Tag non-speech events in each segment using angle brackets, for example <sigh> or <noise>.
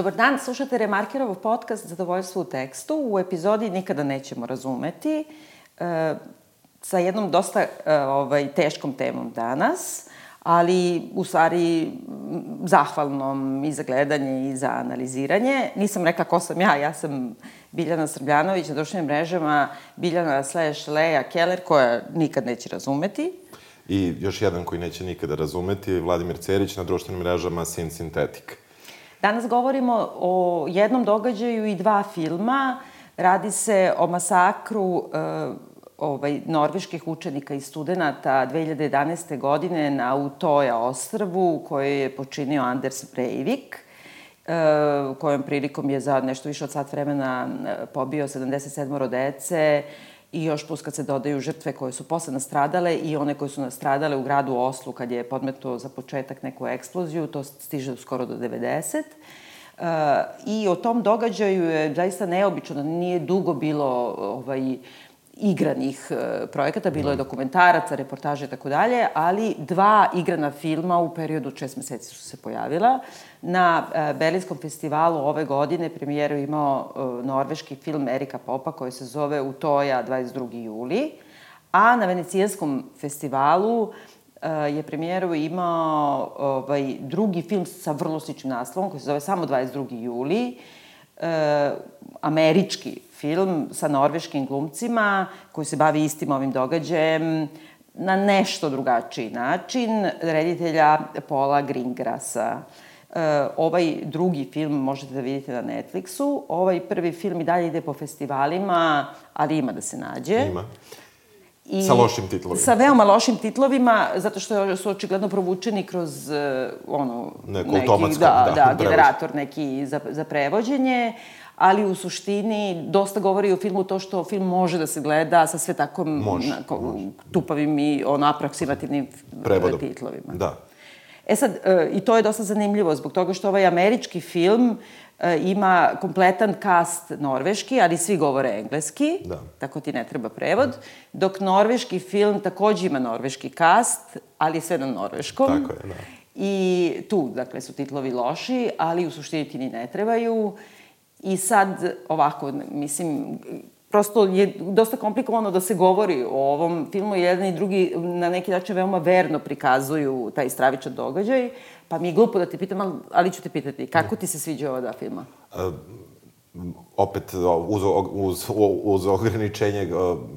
Dobar dan, slušate Remarkerov podcast Zadovoljstvo u tekstu. U epizodi Nikada nećemo razumeti e, sa jednom dosta e, ovaj, teškom temom danas, ali u stvari zahvalnom i za gledanje i za analiziranje. Nisam rekla ko sam ja, ja sam Biljana Srbljanović na društvenim mrežama, Biljana slash Leja Keller, koja nikad neće razumeti. I još jedan koji neće nikada razumeti, Vladimir Cerić na društvenim mrežama Sin Synthetic. Danas govorimo o jednom događaju i dva filma. Radi se o masakru uh, ovaj, norveških učenika i studenta 2011. godine na Utoja ostrvu koje je počinio Anders Breivik uh, kojom prilikom je za nešto više od sat vremena pobio 77 dece i još plus kad se dodaju žrtve koje su posle nastradale i one koje su nastradale u gradu Oslu kad je podmeto za početak neku eksploziju, to stiže skoro do 90. Uh, I o tom događaju je zaista neobično, da nije dugo bilo ovaj, igranih uh, projekata, bilo je da. dokumentaraca, reportaže i tako dalje, ali dva igrana filma u periodu šest meseci su se pojavila. Na uh, Berlinskom festivalu ove godine premijeru imao uh, norveški film Erika Popa koji se zove Utoja 22. juli, a na Venecijanskom festivalu je premijeru imao ovaj, drugi film sa vrlo sličnim naslovom koji se zove samo 22. juli, američki film sa norveškim glumcima koji se bavi istim ovim događajem na nešto drugačiji način reditelja Paula Greengrassa. E, ovaj drugi film možete da vidite na Netflixu. Ovaj prvi film i dalje ide po festivalima, ali ima da se nađe. Ima. I sa lošim titlovima. Sa veoma lošim titlovima, zato što su očigledno provučeni kroz uh, ono... Neko neki, da, da, da generator neki za, za prevođenje. Ali u suštini dosta govori o filmu to što film može da se gleda sa sve tako može, nako, može. tupavim i ono aproksimativnim Prevodom. titlovima. Da. E sad, e, i to je dosta zanimljivo zbog toga što ovaj američki film e, ima kompletan kast norveški, ali svi govore engleski, da. tako ti ne treba prevod, dok norveški film takođe ima norveški kast, ali sve na norveškom. Tako je, da. I tu, dakle, su titlovi loši, ali u suštini ti ni ne trebaju. I sad, ovako, mislim, prosto je dosta komplikovano da se govori o ovom filmu. Jedan i drugi na neki način veoma verno prikazuju taj stravičan događaj. Pa mi je glupo da te pitam, ali ću te pitati, kako ti se sviđa ova dva filma? Uh, opet, uz, uz, uz ograničenje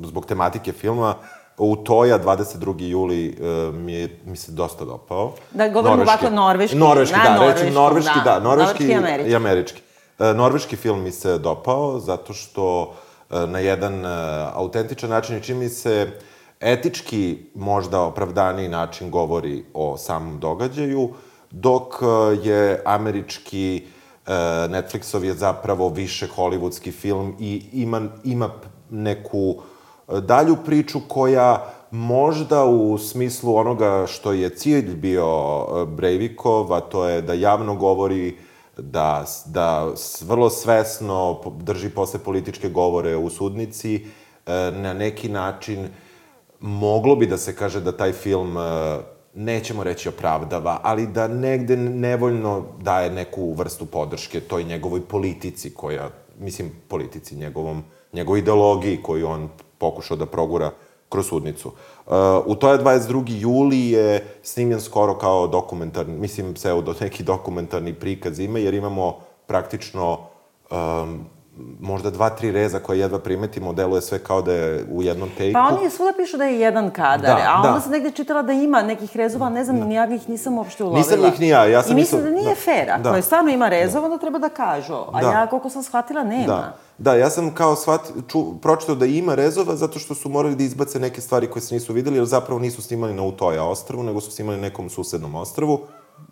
zbog tematike filma, u Toja 22. juli uh, mi, je, mi se dosta dopao. Da, govorimo ovako norveški. Norveški, da, rečem norveški, da, da norveški, norveški i američki. E, norveški film mi se dopao zato što e, na jedan e, autentičan način i čini se etički možda opravdaniji način govori o samom događaju, dok je američki Netflixov je zapravo više hollywoodski film i ima, ima neku dalju priču koja možda u smislu onoga što je cilj bio Breivikov, a to je da javno govori uh, da, da vrlo svesno drži posle političke govore u sudnici, e, na neki način moglo bi da se kaže da taj film e, nećemo reći opravdava, ali da negde nevoljno daje neku vrstu podrške toj njegovoj politici koja, mislim, politici, njegovom, njegovoj ideologiji koju on pokušao da progura kroz sudnicu. Uh, u to je 22. juli je snimljen skoro kao dokumentarni, mislim, pseudo, neki dokumentarni prikaz ima, jer imamo praktično um, možda dva, tri reza koje jedva primetimo, deluje sve kao da je u jednom tejku. Pa oni svuda pišu da je jedan kadar, da, a onda da. sam negde čitala da ima nekih rezova, ne znam, da. ja ih nisam uopšte ulovila. Nisam ih ni ja, ja sam... I mislim da nije da. fair, ako da. je stvarno ima rezova, da. onda treba da kažu, a da. ja koliko sam shvatila, nema. Da. Da, ja sam kao shvat, ču, pročitao da ima rezova zato što su morali da izbace neke stvari koje se nisu videli, jer zapravo nisu snimali na Utoja ostrvu, nego su snimali na nekom susednom ostrvu.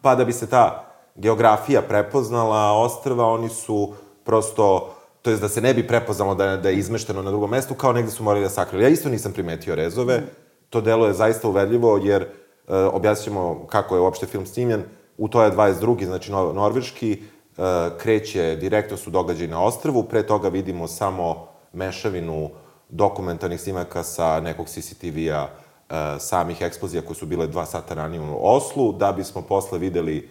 Pa da bi se ta geografija prepoznala ostrva, oni su prosto to jest da se ne bi prepoznalo da, da je izmešteno na drugom mestu, kao negde su morali da sakrili. Ja isto nisam primetio rezove, to delo je zaista uvedljivo, jer e, objasnit ćemo kako je uopšte film snimljen. U to je 22. znači norveški, e, kreće, direktno su događaj na ostrvu, pre toga vidimo samo mešavinu dokumentarnih snimaka sa nekog CCTV-a e, samih eksplozija koje su bile dva sata ranije u Oslu, da bismo posle videli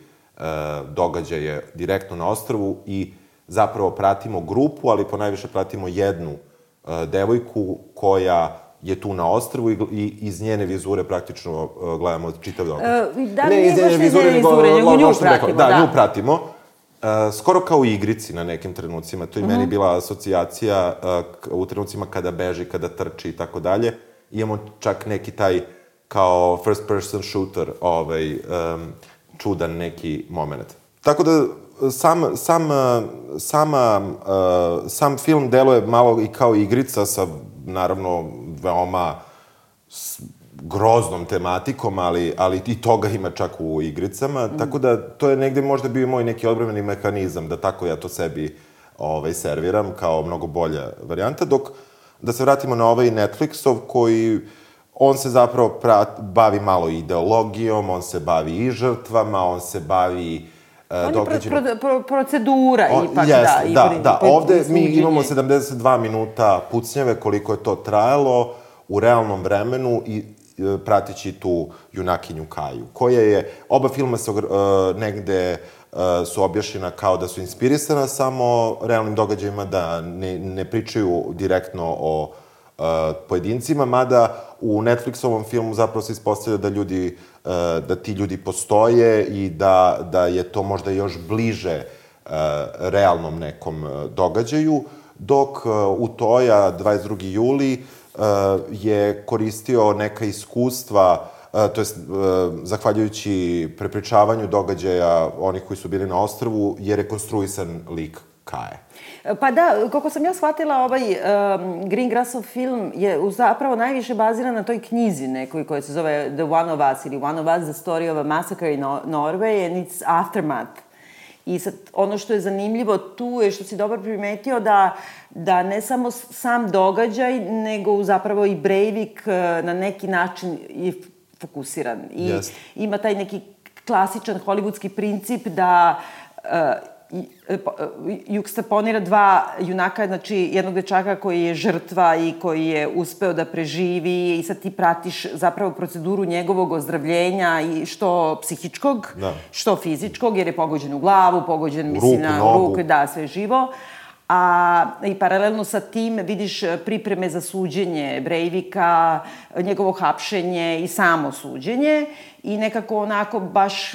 događaje direktno na ostrvu i zapravo pratimo grupu, ali po najviše pratimo jednu e, devojku koja je tu na ostrvu i, i iz njene vizure praktično uh, gledamo čitav događaj. Uh, da ne, iz njene vizure, nego, nego nju pratimo. Da, da, nju pratimo. Uh, skoro kao u igrici na nekim trenucima. To je uh -huh. meni mhm. bila asocijacija uh, u trenucima kada beži, kada trči i tako dalje. Imamo čak neki taj kao first person shooter, ovaj, um, čudan neki moment. Tako da sam, sam, sama, sam film deluje malo i kao igrica sa, naravno, veoma groznom tematikom, ali, ali i toga ima čak u igricama, mm. tako da to je negde možda bio moj neki odbrveni mehanizam, da tako ja to sebi ovaj, serviram kao mnogo bolja varijanta, dok da se vratimo na ovaj Netflixov koji on se zapravo prat, bavi malo ideologijom, on se bavi i žrtvama, on se bavi Uh, on je pro, pro, pro, procedura o, ipak, jest, da. Da, da. Ovde mi imamo 72 minuta pucnjave koliko je to trajalo u realnom vremenu i e, pratići tu junakinju Kaju, koja je, oba filma se uh, negde uh, su objašnjena kao da su inspirisana samo realnim događajima, da ne, ne pričaju direktno o uh, pojedincima, mada u Netflixovom filmu zapravo se ispostavlja da ljudi, uh, da ti ljudi postoje i da, da je to možda još bliže uh, realnom nekom događaju, dok u Toja 22. juli je koristio neka iskustva to jest zahvaljujući prepričavanju događaja onih koji su bili na ostrvu, je rekonstruisan lik Kaje. Pa da, koliko sam ja shvatila, ovaj um, Greengrassov film je zapravo najviše baziran na toj knjizi nekoj koja se zove The One of Us ili One of Us, The Story of a Massacre in Norway and its Aftermath. I sad, ono što je zanimljivo tu je što si dobro primetio da, da ne samo sam događaj, nego zapravo i Breivik uh, na neki način je fokusiran. I yes. ima taj neki klasičan hollywoodski princip da uh, E, e, jukstaponira dva junaka, znači jednog dečaka koji je žrtva i koji je uspeo da preživi i sad ti pratiš zapravo proceduru njegovog ozdravljenja i što psihičkog, da. što fizičkog, jer je pogođen u glavu, pogođen, mislim, na ruku, da, sve živo. A i paralelno sa tim vidiš pripreme za suđenje Breivika, njegovo hapšenje i samo suđenje i nekako onako baš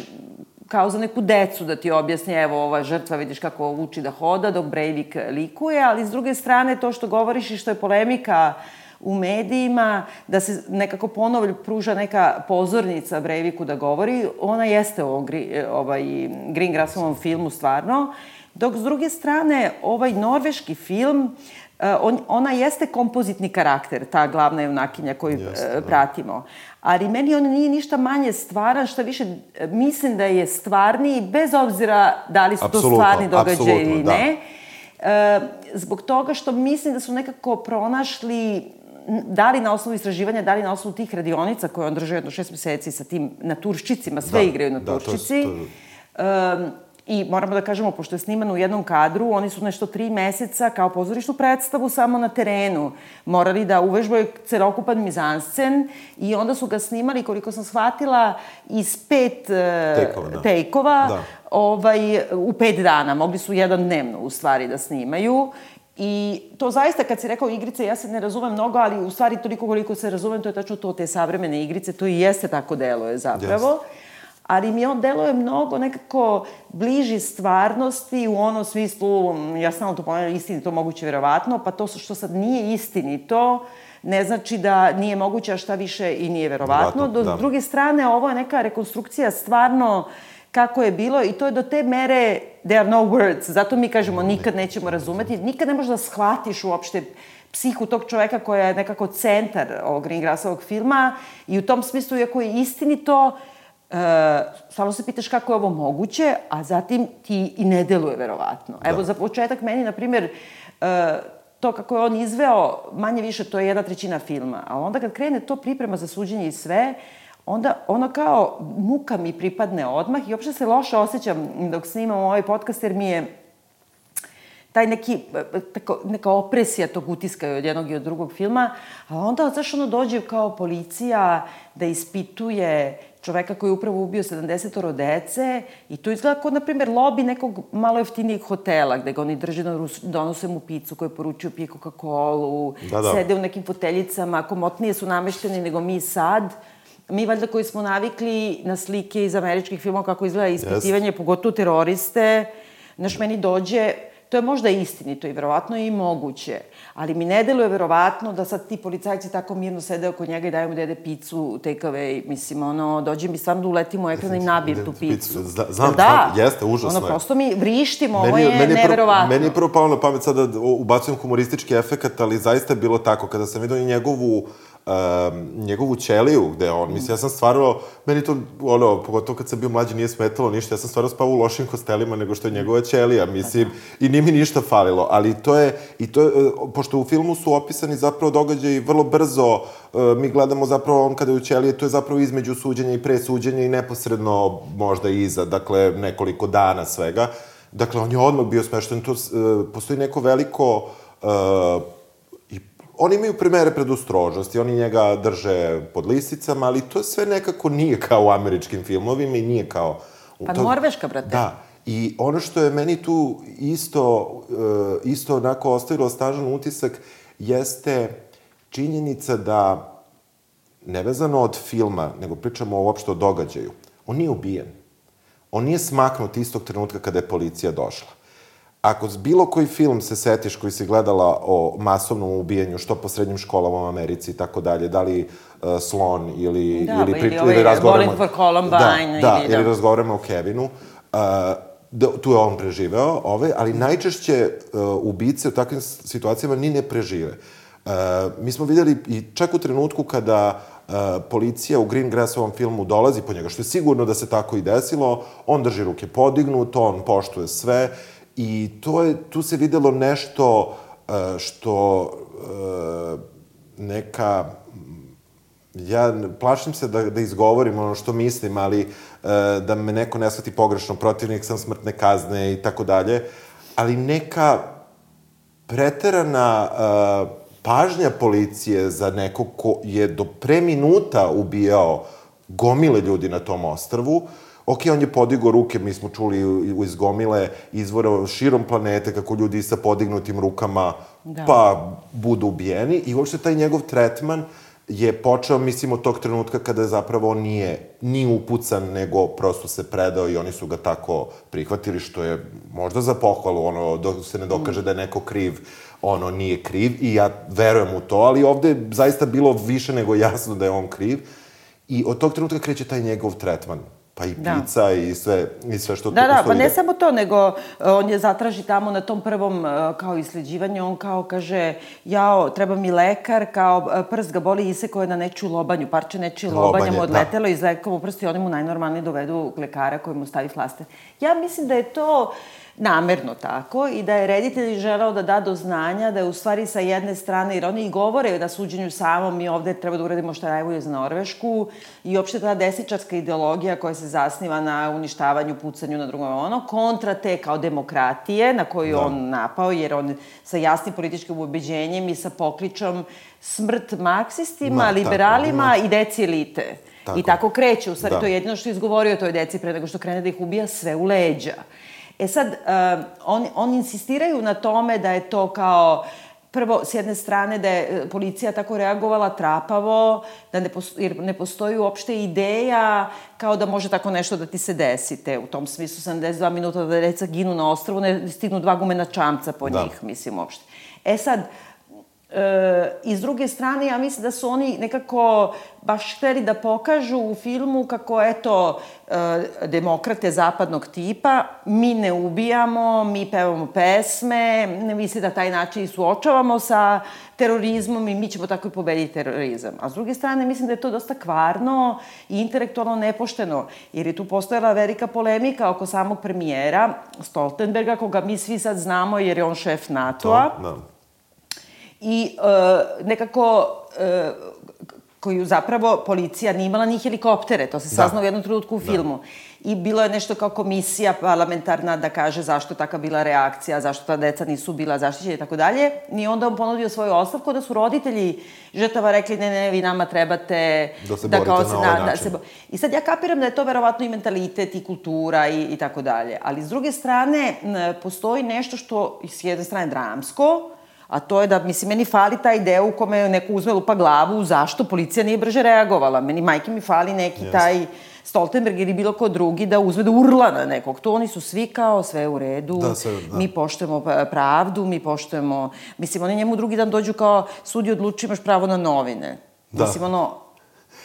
kao za neku decu da ti objasni, evo, ova žrtva, vidiš kako uči da hoda, dok Breivik likuje, ali s druge strane, to što govoriš i što je polemika u medijima, da se nekako ponovo pruža neka pozornica Breiviku da govori, ona jeste u ovom ovaj, Greengrassovom filmu stvarno, dok s druge strane, ovaj norveški film, eh, on, ona jeste kompozitni karakter, ta glavna junakinja koju yes, da. pratimo ali meni on nije ništa manje stvaran, što više mislim da je stvarniji, bez obzira da li su absolutno, to stvarni događaji ili da. ne. Da. E, zbog toga što mislim da su nekako pronašli da li na osnovu istraživanja, da li na osnovu tih radionica koje on držao jedno šest meseci sa tim naturščicima, sve da, igraju na da, turščici. To, to... Um, I moramo da kažemo, pošto je sniman u jednom kadru, oni su nešto tri meseca kao pozorišnu predstavu samo na terenu. Morali da uvežbaju celokupan mizanscen i onda su ga snimali, koliko sam shvatila, iz pet uh, tejkova, da. tejkova da. Ovaj, u pet dana. Mogli su jedan dnevno, u stvari, da snimaju. I to zaista, kad si rekao igrice, ja se ne razumem mnogo, ali u stvari toliko koliko se razumem, to je tačno to, te savremene igrice, to i jeste tako deluje zapravo. Yes ali mi on deluje mnogo nekako bliži stvarnosti u onom smislu, ja sam to ponavljam, istinito moguće verovatno, pa to što sad nije istinito, ne znači da nije moguće, a šta više i nije verovatno. Do da. druge strane, ovo je neka rekonstrukcija stvarno kako je bilo i to je do te mere there are no words. Zato mi kažemo nikad nećemo razumeti, nikad ne možeš da shvatiš uopšte psihu tog čoveka koja je nekako centar ovog Greengrassovog filma i u tom smislu, iako je istinito, E, samo se pitaš kako je ovo moguće, a zatim ti i ne deluje verovatno. Da. Evo, za početak meni, na primjer, e, to kako je on izveo, manje više, to je jedna trećina filma. A onda kad krene to priprema za suđenje i sve, onda ono kao muka mi pripadne odmah i uopšte se loše osjećam dok snimam ovaj podcast jer mi je taj neki, tako, neka opresija tog utiska od jednog i od drugog filma, a onda, znaš, ono dođe kao policija da ispituje čoveka koji je upravo ubio 70 dece i to izgleda kao, na primjer, lobi nekog malo jeftinijeg hotela, gde ga oni drže, donose mu picu koju poručuju pije Coca-Cola, da, da. sede u nekim foteljicama, komotnije su namešteni nego mi sad. Mi, valjda, koji smo navikli na slike iz američkih filmova kako izgleda ispitivanje, yes. pogotovo teroriste, znaš, meni dođe To je možda istinito i verovatno i moguće, ali mi ne deluje verovatno da sad ti policajci tako mirno sede oko njega i daju mu dede picu, take away, mislim, ono, dođe mi stvarno da uletim u ekran i nabijem tu picu. Zna, znam, da, znam, jeste, užasno ono, prosto mi vrištimo, ovo je, meni je neverovatno. Meni je prvo palo na pamet sada da ubacujem humoristički efekt, ali zaista je bilo tako. Kada sam vidio njegovu uh, um, njegovu ćeliju, gde on, mislim, ja sam stvarno, meni to, ono, pogotovo kad sam bio mlađi, nije smetalo ništa, ja sam stvarno spavao u lošim hostelima nego što je njegova ćelija, mislim, i nije mi ništa falilo, ali to je, i to je, e, pošto u filmu su opisani zapravo događaji vrlo brzo, uh, mi gledamo zapravo on kada je u ćelije, to je zapravo između suđenja i presuđenja i neposredno možda iza, dakle, nekoliko dana svega. Dakle, on je odmah bio smešten, to, uh, postoji neko veliko uh, oni imaju primere predustrožnosti, oni njega drže pod lisicama, ali to sve nekako nije kao u američkim filmovima i nije kao... Pa to... Norveška, brate. Da. I ono što je meni tu isto, uh, isto onako ostavilo stažan utisak jeste činjenica da, nevezano od filma, nego pričamo uopšte o događaju, on nije ubijen. On nije smaknut istog trenutka kada je policija došla ako s bilo koji film se setiš koji si gledala o masovnom ubijanju, što po srednjim školama u Americi i tako dalje, da li uh, Slon ili, da, ili, pri, ili, ili razgovaramo... Bowling for Columbine. Da, da, ili, da. ili razgovaramo o Kevinu. Uh, da, tu je on preživeo, ovaj, ali najčešće uh, ubice u takvim situacijama ni ne prežive. Uh, mi smo videli i čak u trenutku kada uh, policija u Green Grassovom filmu dolazi po njega, što je sigurno da se tako i desilo, on drži ruke podignut, on poštuje sve I to je, tu se videlo nešto uh, što uh, neka ja plašim se da, da izgovorim ono što mislim, ali uh, da me neko ne shvati pogrešno, protivnik sam smrtne kazne i tako dalje, ali neka preterana pažnja policije za nekog ko je do pre minuta ubijao gomile ljudi na tom ostrvu, uh, Ok, on je podigo ruke, mi smo čuli iz gomile izvora širom planete kako ljudi sa podignutim rukama da. pa budu ubijeni. I uopšte taj njegov tretman je počeo, mislim, od tog trenutka kada zapravo on nije ni upucan, nego prosto se predao i oni su ga tako prihvatili, što je možda za pohvalu, ono, dok se ne dokaže da je neko kriv, ono, nije kriv. I ja verujem u to, ali ovde je zaista bilo više nego jasno da je on kriv. I od tog trenutka kreće taj njegov tretman pa i da. da. i sve, i sve što da, tu Da, da, pa ne samo to, nego e, on je zatraži tamo na tom prvom e, kao isleđivanju, on kao kaže, jao, treba mi lekar, kao e, prst ga boli, iseko je na nečiju lobanju, parče nečiju lobanja mu da. odletelo da. i zlekao mu prst i oni mu najnormalnije dovedu lekara koji mu stavi flaster. Ja mislim da je to... Uh, namerno tako i da je reditelj želeo da da do znanja da je u stvari sa jedne strane, jer oni i govore na suđenju samom mi ovde treba da uradimo šta najbolje za Norvešku i uopšte ta desničarska ideologija koja se zasniva na uništavanju, pucanju na drugom ono, kontra te kao demokratije na koju da. on napao, jer on sa jasnim političkim ubeđenjem i sa pokličom smrt marksistima, Ma, liberalima tako, i deci elite. Tako. I tako kreće, u stvari da. to je jedino što je izgovorio toj deci pre nego što krene da ih ubija sve u leđa. E sad, uh, on, on insistiraju na tome da je to kao prvo, s jedne strane, da je e, policija tako reagovala trapavo, da ne postoji, jer ne postoji uopšte ideja kao da može tako nešto da ti se desite. U tom smislu 72 minuta da deca ginu na ostrovu, ne stignu dva gumena čamca po da. njih, mislim, uopšte. E sad, E, I s druge strane, ja mislim da su oni nekako baš hteli da pokažu u filmu kako, eto, e, demokrate zapadnog tipa, mi ne ubijamo, mi pevamo pesme, ne misli da taj način suočavamo sa terorizmom i mi ćemo tako i pobediti terorizam. A s druge strane, mislim da je to dosta kvarno i intelektualno nepošteno, jer je tu postojala velika polemika oko samog premijera Stoltenberga, koga mi svi sad znamo jer je on šef NATO-a. Da. I uh, nekako uh, koju zapravo policija nije imala ni helikoptere, to se da. u jednom trenutku u da. filmu. I bilo je nešto kao komisija parlamentarna da kaže zašto je taka bila reakcija, zašto ta deca nisu bila zaštićena i tako dalje. I onda on ponudio svoju ostavku da su roditelji žrtava rekli ne, ne, vi nama trebate... Da se da borite kao na ovaj da, način. Da se, I sad ja kapiram da je to verovatno i mentalitet i kultura i, i tako dalje. Ali s druge strane, postoji nešto što s jedne strane dramsko, A to je da, mislim, meni fali taj deo u kome neko uzme lupa glavu zašto policija nije brže reagovala. Meni, majke mi fali neki yes. taj Stoltenberg ili bilo ko drugi da uzme da urla na nekog. To oni su svi kao sve u redu, da, sve, da. mi poštujemo pravdu, mi poštujemo... Mislim, oni njemu drugi dan dođu kao sudi odluči imaš pravo na novine. Da. Mislim, ono,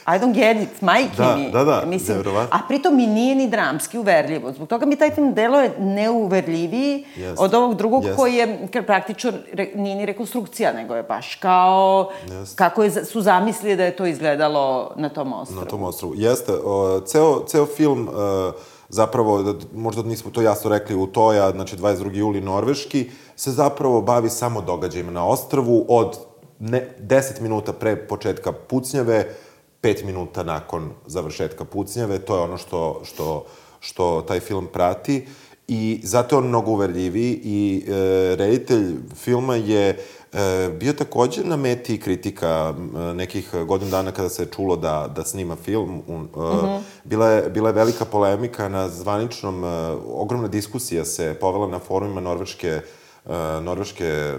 I don't get it, majke da, mi. Da, da, Mislim, A pritom mi nije ni dramski uverljivo. Zbog toga mi taj film delo je neuverljiviji yes. od ovog drugog yes. koji je praktično nije ni rekonstrukcija, nego je baš kao yes. kako je, su zamislili da je to izgledalo na tom ostrovu. Na tom ostrovu. Jeste. O, ceo, ceo film... Uh, zapravo, da, možda nismo to jasno rekli, u Toja, znači 22. juli norveški, se zapravo bavi samo događajima na ostrvu od ne, 10 minuta pre početka pucnjave, pet minuta nakon završetka pucnjave, to je ono što, što, što taj film prati i zato je on mnogo uverljiviji i e, reditelj filma je e, bio takođe na meti kritika nekih godin dana kada se je čulo da, da snima film. E, mm -hmm. bila, je, bila je velika polemika na zvaničnom, e, ogromna diskusija se povela na forumima norveške e, norveške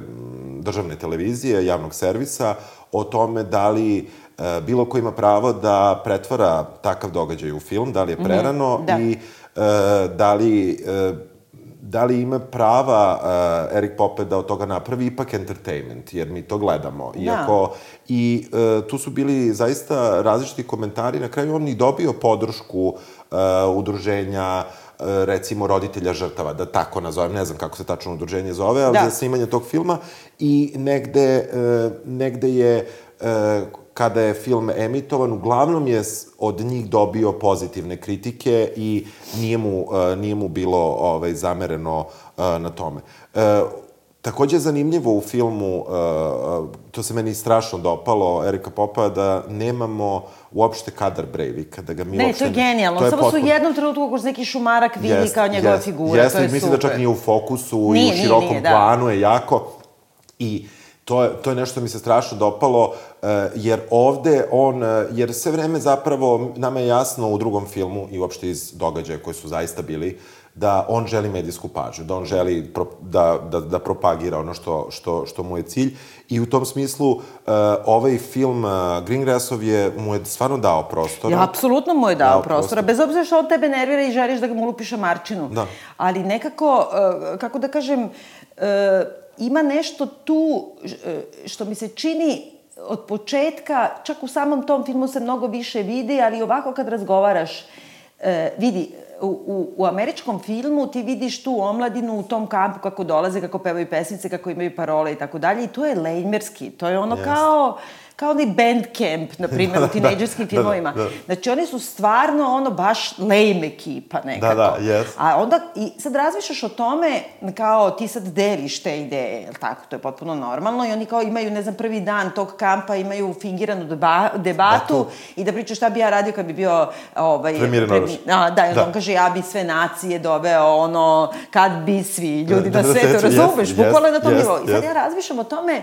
državne televizije, javnog servisa, o tome da li bilo ko ima pravo da pretvara takav događaj u film, da li je mhm, prerano mm -hmm, da. i e, da li e, da li ima prava uh, Erik Pope da od toga napravi ipak entertainment, jer mi to gledamo. Da. Iako, I uh, tu su bili zaista različiti komentari, na kraju on i dobio podršku uh, udruženja uh, recimo roditelja žrtava, da tako nazovem, ne znam kako se tačno udruženje zove, ali da. za snimanje tog filma i negde, uh, negde je uh, kada je film emitovan, uglavnom je od njih dobio pozitivne kritike i nije mu, uh, nije mu bilo ovaj, zamereno uh, na tome. Uh, Takođe je zanimljivo u filmu, uh, to se meni strašno dopalo, Erika Popa, da nemamo uopšte kadar Breivika, da ga mi ne, uopšte... Ne, to je genijalno. To je Samo potpuno... su u jednom trenutku kroz neki šumarak vidi jest, kao njegova jest, figura, jest, to je super. Mislim da čak nije u fokusu nije, i u širokom nije, nije, da. planu je jako. I to je, to je nešto mi se strašno dopalo, eh, jer ovde on, eh, jer sve vreme zapravo, nama je jasno u drugom filmu i uopšte iz događaja koji su zaista bili, da on želi medijsku pažnju, da on želi pro, da, da, da propagira ono što, što, što mu je cilj. I u tom smislu, uh, ovaj film uh, Greengrassov je, mu je stvarno dao prostora. Ja, apsolutno mu je dao, dao prostora, prostora, bez obzira što on tebe nervira i želiš da ga mu lupiša Marčinu. Da. Ali nekako, uh, kako da kažem, uh, ima nešto tu e, što mi se čini od početka, čak u samom tom filmu se mnogo više vidi, ali ovako kad razgovaraš, e, vidi, u, u, u američkom filmu ti vidiš tu omladinu u tom kampu kako dolaze, kako pevaju pesnice, kako imaju parole i tako dalje i to je lejmerski, to je ono yes. kao kao onaj camp, na primjer, da, u tinejdžerskim da, filmovima. Da, da. Znači, oni su stvarno, ono, baš lame ekipa nekako. Da, da, yes. A onda, i sad razmišljaš o tome, kao ti sad deliš te ideje, jel tako, to je potpuno normalno, i oni kao imaju, ne znam, prvi dan tog kampa, imaju fingiranu deba, debatu Batu. i da pričaju šta bi ja radio kad bi bio, ovaj... Premijer premi, a, da, i da. on kaže, ja bi sve nacije doveo, ono, kad bi svi ljudi da, na da, svetu, razumeš, yes, bukvalno na tom yes, nivou. I sad yes. ja razmišljam o tome,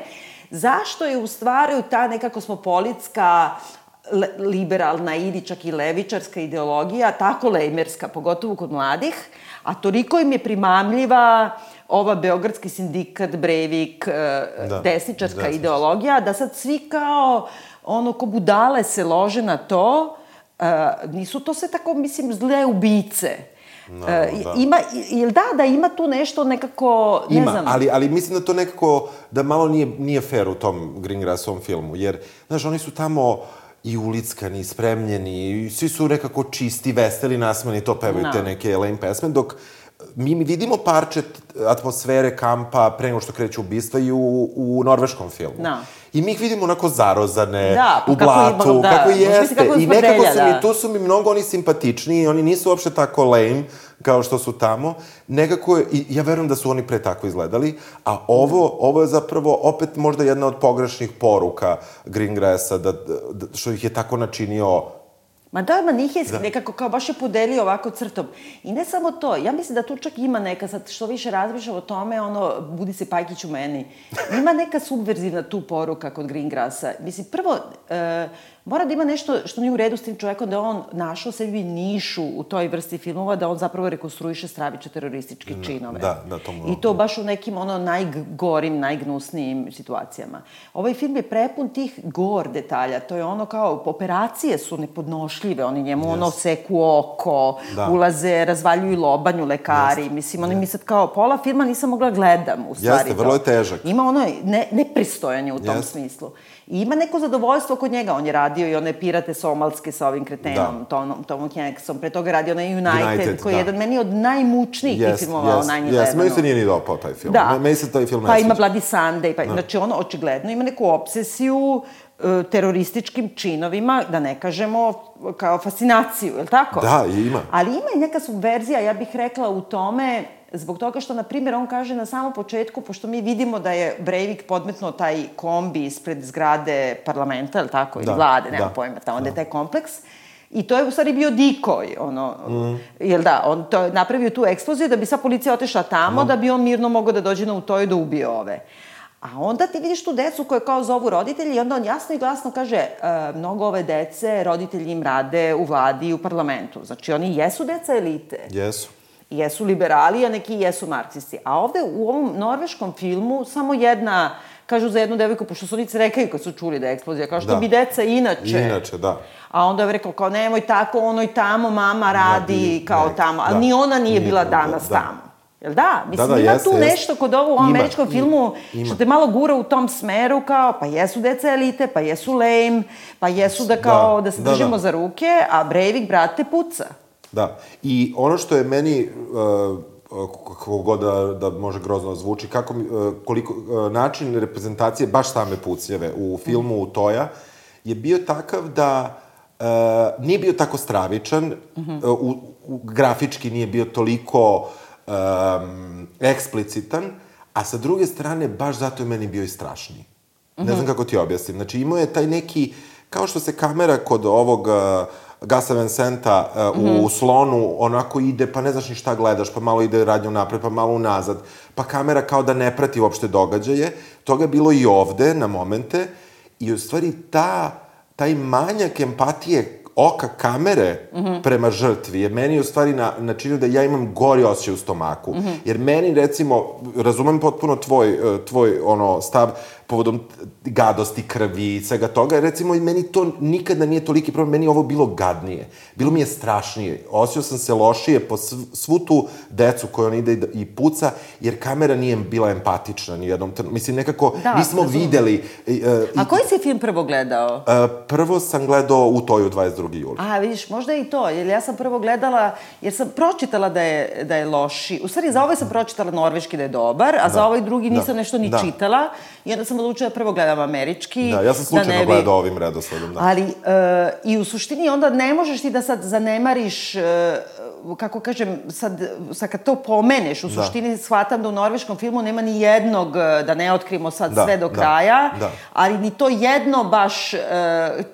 Zašto je u stvari ta neka kosmopolitska liberalna ili čak i levičarska ideologija tako lejmerska, pogotovo kod mladih, a toliko im je primamljiva ova Beogradski sindikat, Brevik, e, da, desničarska da, ideologija, da sad svi kao ono ko budale se lože na to, uh, nisu to sve tako, mislim, zle ubice. No, uh, da. Ima, ili da, da ima tu nešto nekako, ne ima, znam. ali, ali mislim da to nekako, da malo nije, nije fair u tom Greengrassovom filmu, jer, znaš, oni su tamo i ulickani, spremljeni, i svi su nekako čisti, veseli, nasmeni, to pevaju no. te neke lame pesme, dok mi vidimo parče atmosfere kampa pre nego što kreću ubistva i u, u norveškom filmu. No. I mi ih vidimo onako zarozane, da, pa u blatu, kako, da, kako jeste. Kako I nekako su mi, da. tu su mi mnogo oni simpatičniji, oni nisu uopšte tako lame, kao što su tamo, nekako, i ja verujem da su oni pre tako izgledali, a ovo, ovo je zapravo opet možda jedna od pogrešnih poruka Greengrassa, da, da, što ih je tako načinio Ma da, ma njih je da. nekako kao baš je podelio ovako crtom. I ne samo to, ja mislim da tu čak ima neka, sad što više razmišljam o tome, ono, budi se Pajkić u meni. Ima neka subverzivna tu poruka kod Greengrassa. Mislim, prvo, e, mora da ima nešto što nije u redu s tim čovekom, da on našao sebi nišu u toj vrsti filmova, da on zapravo rekonstruiše straviče terorističke da, činove. Da, da, to mu... I to baš u nekim ono najgorim, najgnusnijim situacijama. Ovaj film je prepun tih gor detalja, to je ono kao, operacije su nepodnošljive, oni njemu yes. ono seku oko, da. ulaze, razvaljuju lobanju lekari, yes. mislim, oni yes. mi sad kao, pola filma nisam mogla gledam, u stvari. Jeste, vrlo je težak. Ima ono ne, nepristojanje u tom yes. smislu. I ima neko zadovoljstvo kod njega. On je radio i one pirate somalske sa ovim kretenom, da. Tomom, Tomom Hanksom. Pre toga radio onaj United, United koji da. je jedan meni od najmučnijih yes, filmova yes, o 9 Yes, meni se nije ni dopao taj film. Da. Meni se taj film ne Pa ima Bloody Sunday, pa, da. znači ono očigledno ima neku obsesiju uh, terorističkim činovima, da ne kažemo kao fascinaciju, je li tako? Da, ima. Ali ima i neka subverzija, ja bih rekla, u tome Zbog toga što, na primjer, on kaže na samom početku, pošto mi vidimo da je Breivik podmetno taj kombi ispred zgrade parlamenta, ili tako, da, ili vlade, nema da, pojma, tamo da. je taj kompleks, I to je u stvari bio dikoj, ono, mm. jel da, on to je napravio tu eksploziju da bi sva policija otešla tamo, mm. da bi on mirno mogao da dođe na u to i da ubije ove. A onda ti vidiš tu decu koje kao zovu roditelji i onda on jasno i glasno kaže e, mnogo ove dece, roditelji im rade u vladi i u parlamentu. Znači oni jesu deca elite. Jesu jesu liberali, a neki jesu marksisti. A ovde u ovom norveškom filmu samo jedna kažu za jednu devojku, pošto su oni rekaju kad su čuli da je eksplozija, kao što da. bi deca inače. Inače, da. A onda je rekao, kao nemoj tako, ono i tamo, mama radi, da, kao ne, tamo. Ali da. ni ona nije, nije bila da, danas da, da. tamo. Jel da? Mislim, da, da, ima jest, tu jest. nešto kod ovo u američkom ima, filmu ima. što te malo gura u tom smeru kao, pa jesu deca elite, pa jesu lame, pa jesu da kao, da, da se da, držimo da. za ruke, a Breivik, brate, puca. Da. I ono što je meni, uh, kako god da, da može grozno zvuči, kako, uh, koliko, uh, način reprezentacije baš same Pucjeve u filmu mm. Toja je bio takav da uh, nije bio tako stravičan, mm -hmm. uh, u, u, grafički nije bio toliko um, eksplicitan, a sa druge strane, baš zato je meni bio i strašniji. Mm -hmm. Ne znam mhm. kako ti objasnim. Znači, imao je taj neki, kao što se kamera kod ovog uh, Gasa Vincenta uh, mm -hmm. u mhm. slonu onako ide, pa ne znaš ni šta gledaš, pa malo ide radnjom napred, pa malo unazad, pa kamera kao da ne prati uopšte događaje. Toga je bilo i ovde na momente i u stvari ta, taj manjak empatije oka kamere mm -hmm. prema žrtvi je meni u stvari na, načinio da ja imam gori osjećaj u stomaku. Mm -hmm. Jer meni, recimo, razumem potpuno tvoj, e, tvoj ono, stav, povodom gadosti, krvi i svega toga. Recimo, meni to nikada nije toliki problem, meni ovo bilo gadnije. Bilo mi je strašnije. Osio sam se lošije po svu tu decu koju on ide i puca, jer kamera nije bila empatična ni jednom trenutku. Mislim, nekako da, nismo razum. videli... Uh, A koji si film prvo gledao? Uh, prvo sam gledao u Toju 22. juli. A, vidiš, možda i to, jer ja sam prvo gledala, jer sam pročitala da je, da je loši. U stvari, za ovaj sam pročitala norveški da je dobar, a da. za ovaj drugi nisam da. nešto ni da. čitala. I onda sam odlučila da prvo gledam američki. Da, ja sam slučajno da bi... gledao ovim redosledom, da. Ali, uh, i u suštini onda ne možeš ti da sad zanemariš, uh, kako kažem, sad, sad kad to pomeneš, u da. suštini shvatam da u norveškom filmu nema ni jednog, e, da ne otkrimo sad da, sve do da, kraja, da. ali ni to jedno baš uh,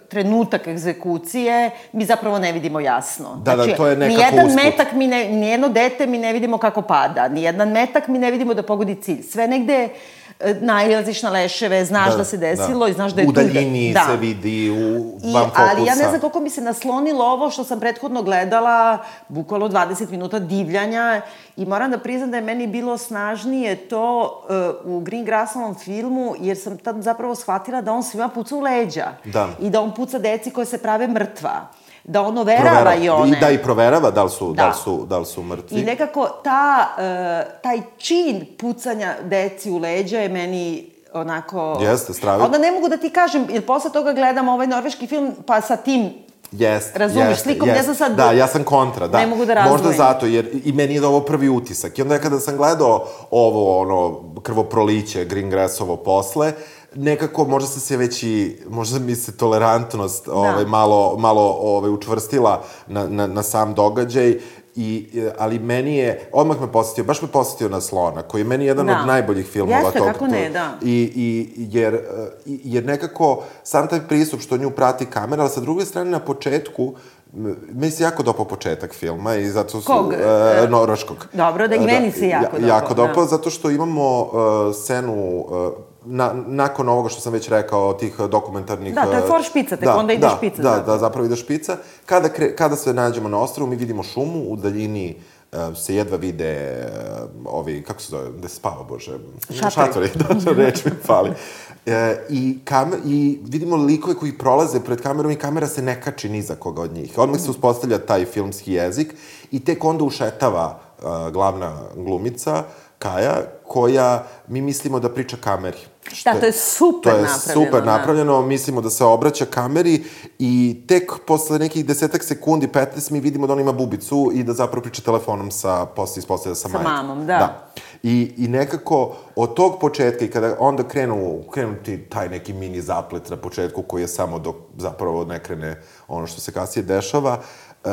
trenutak egzekucije mi zapravo ne vidimo jasno. Da, znači, da, to je nekako nijedan usput. metak mi ne, nijedno dete mi ne vidimo kako pada, nijedan metak mi ne vidimo da pogodi cilj. Sve negde E, nailaziš na leševe, znaš da, da se desilo da. i znaš da je tu... U daljini da. se vidi, u van fokusa. Ali ja ne znam koliko mi se naslonilo ovo što sam prethodno gledala, bukvalo 20 minuta divljanja i moram da priznam da je meni bilo snažnije to uh, u Green Grassovom filmu, jer sam tad zapravo shvatila da on svima puca u leđa. Da. I da on puca deci koje se prave mrtva da on overava i one. I da i proverava da li su, da. da li su, da li su mrtvi. I nekako ta, uh, taj čin pucanja deci u leđa je meni onako... Jeste, stravi. Onda ne mogu da ti kažem, jer posle toga gledam ovaj norveški film, pa sa tim Jest, Razumeš, jest, slikom, jest. ja sam sad... Da, ja sam kontra, da. Ne mogu da razdvojim. Možda zato, jer i meni je ovo prvi utisak. I onda kada sam gledao ovo, ono, krvoproliće Greengrassovo posle, nekako možda se se već i, možda mi se tolerantnost da. ovaj, malo, malo ovaj, učvrstila na, na, na sam događaj I, ali meni je, odmah me posetio, baš me posetio na Slona, koji je meni jedan da. od najboljih filmova Jeste, tog. kako ne, da. I, i, jer, jer nekako, sam taj pristup što nju prati kamera, ali sa druge strane na početku, mi se jako dopao početak filma i zato su... Kog? Uh, Noroškog. Dobro, da i meni da, se jako dopao. Jako dopao, da. zato što imamo uh, scenu uh, na, nakon ovoga što sam već rekao, tih dokumentarnih... Da, to je for špica, tek da, onda ide da, špica. Da, da, zapravo ide špica. Kada, kre, kada se nađemo na ostrovu, mi vidimo šumu, u daljini uh, se jedva vide uh, ovi, kako se zove, gde se spava, bože? Šatori. Šatori, <laughs> da, reč mi fali. E, i, kam, I vidimo likove koji prolaze pred kamerom i kamera se ne kači ni za koga od njih. Odmah se uspostavlja taj filmski jezik i tek onda ušetava uh, glavna glumica, Kaja, koja mi mislimo da priča kameri. Što da, to je super napravljeno. To je super da. napravljeno, mislimo da se obraća kameri i tek posle nekih desetak sekundi, 15, mi vidimo da on ima bubicu i da zapravo priča telefonom sa, posle ispostavlja sa, sa majkom. Sa mamom, da. da. I, I nekako od tog početka i kada onda krenu, krenu ti taj neki mini zaplet na početku koji je samo dok zapravo ne krene ono što se kasnije dešava, uh,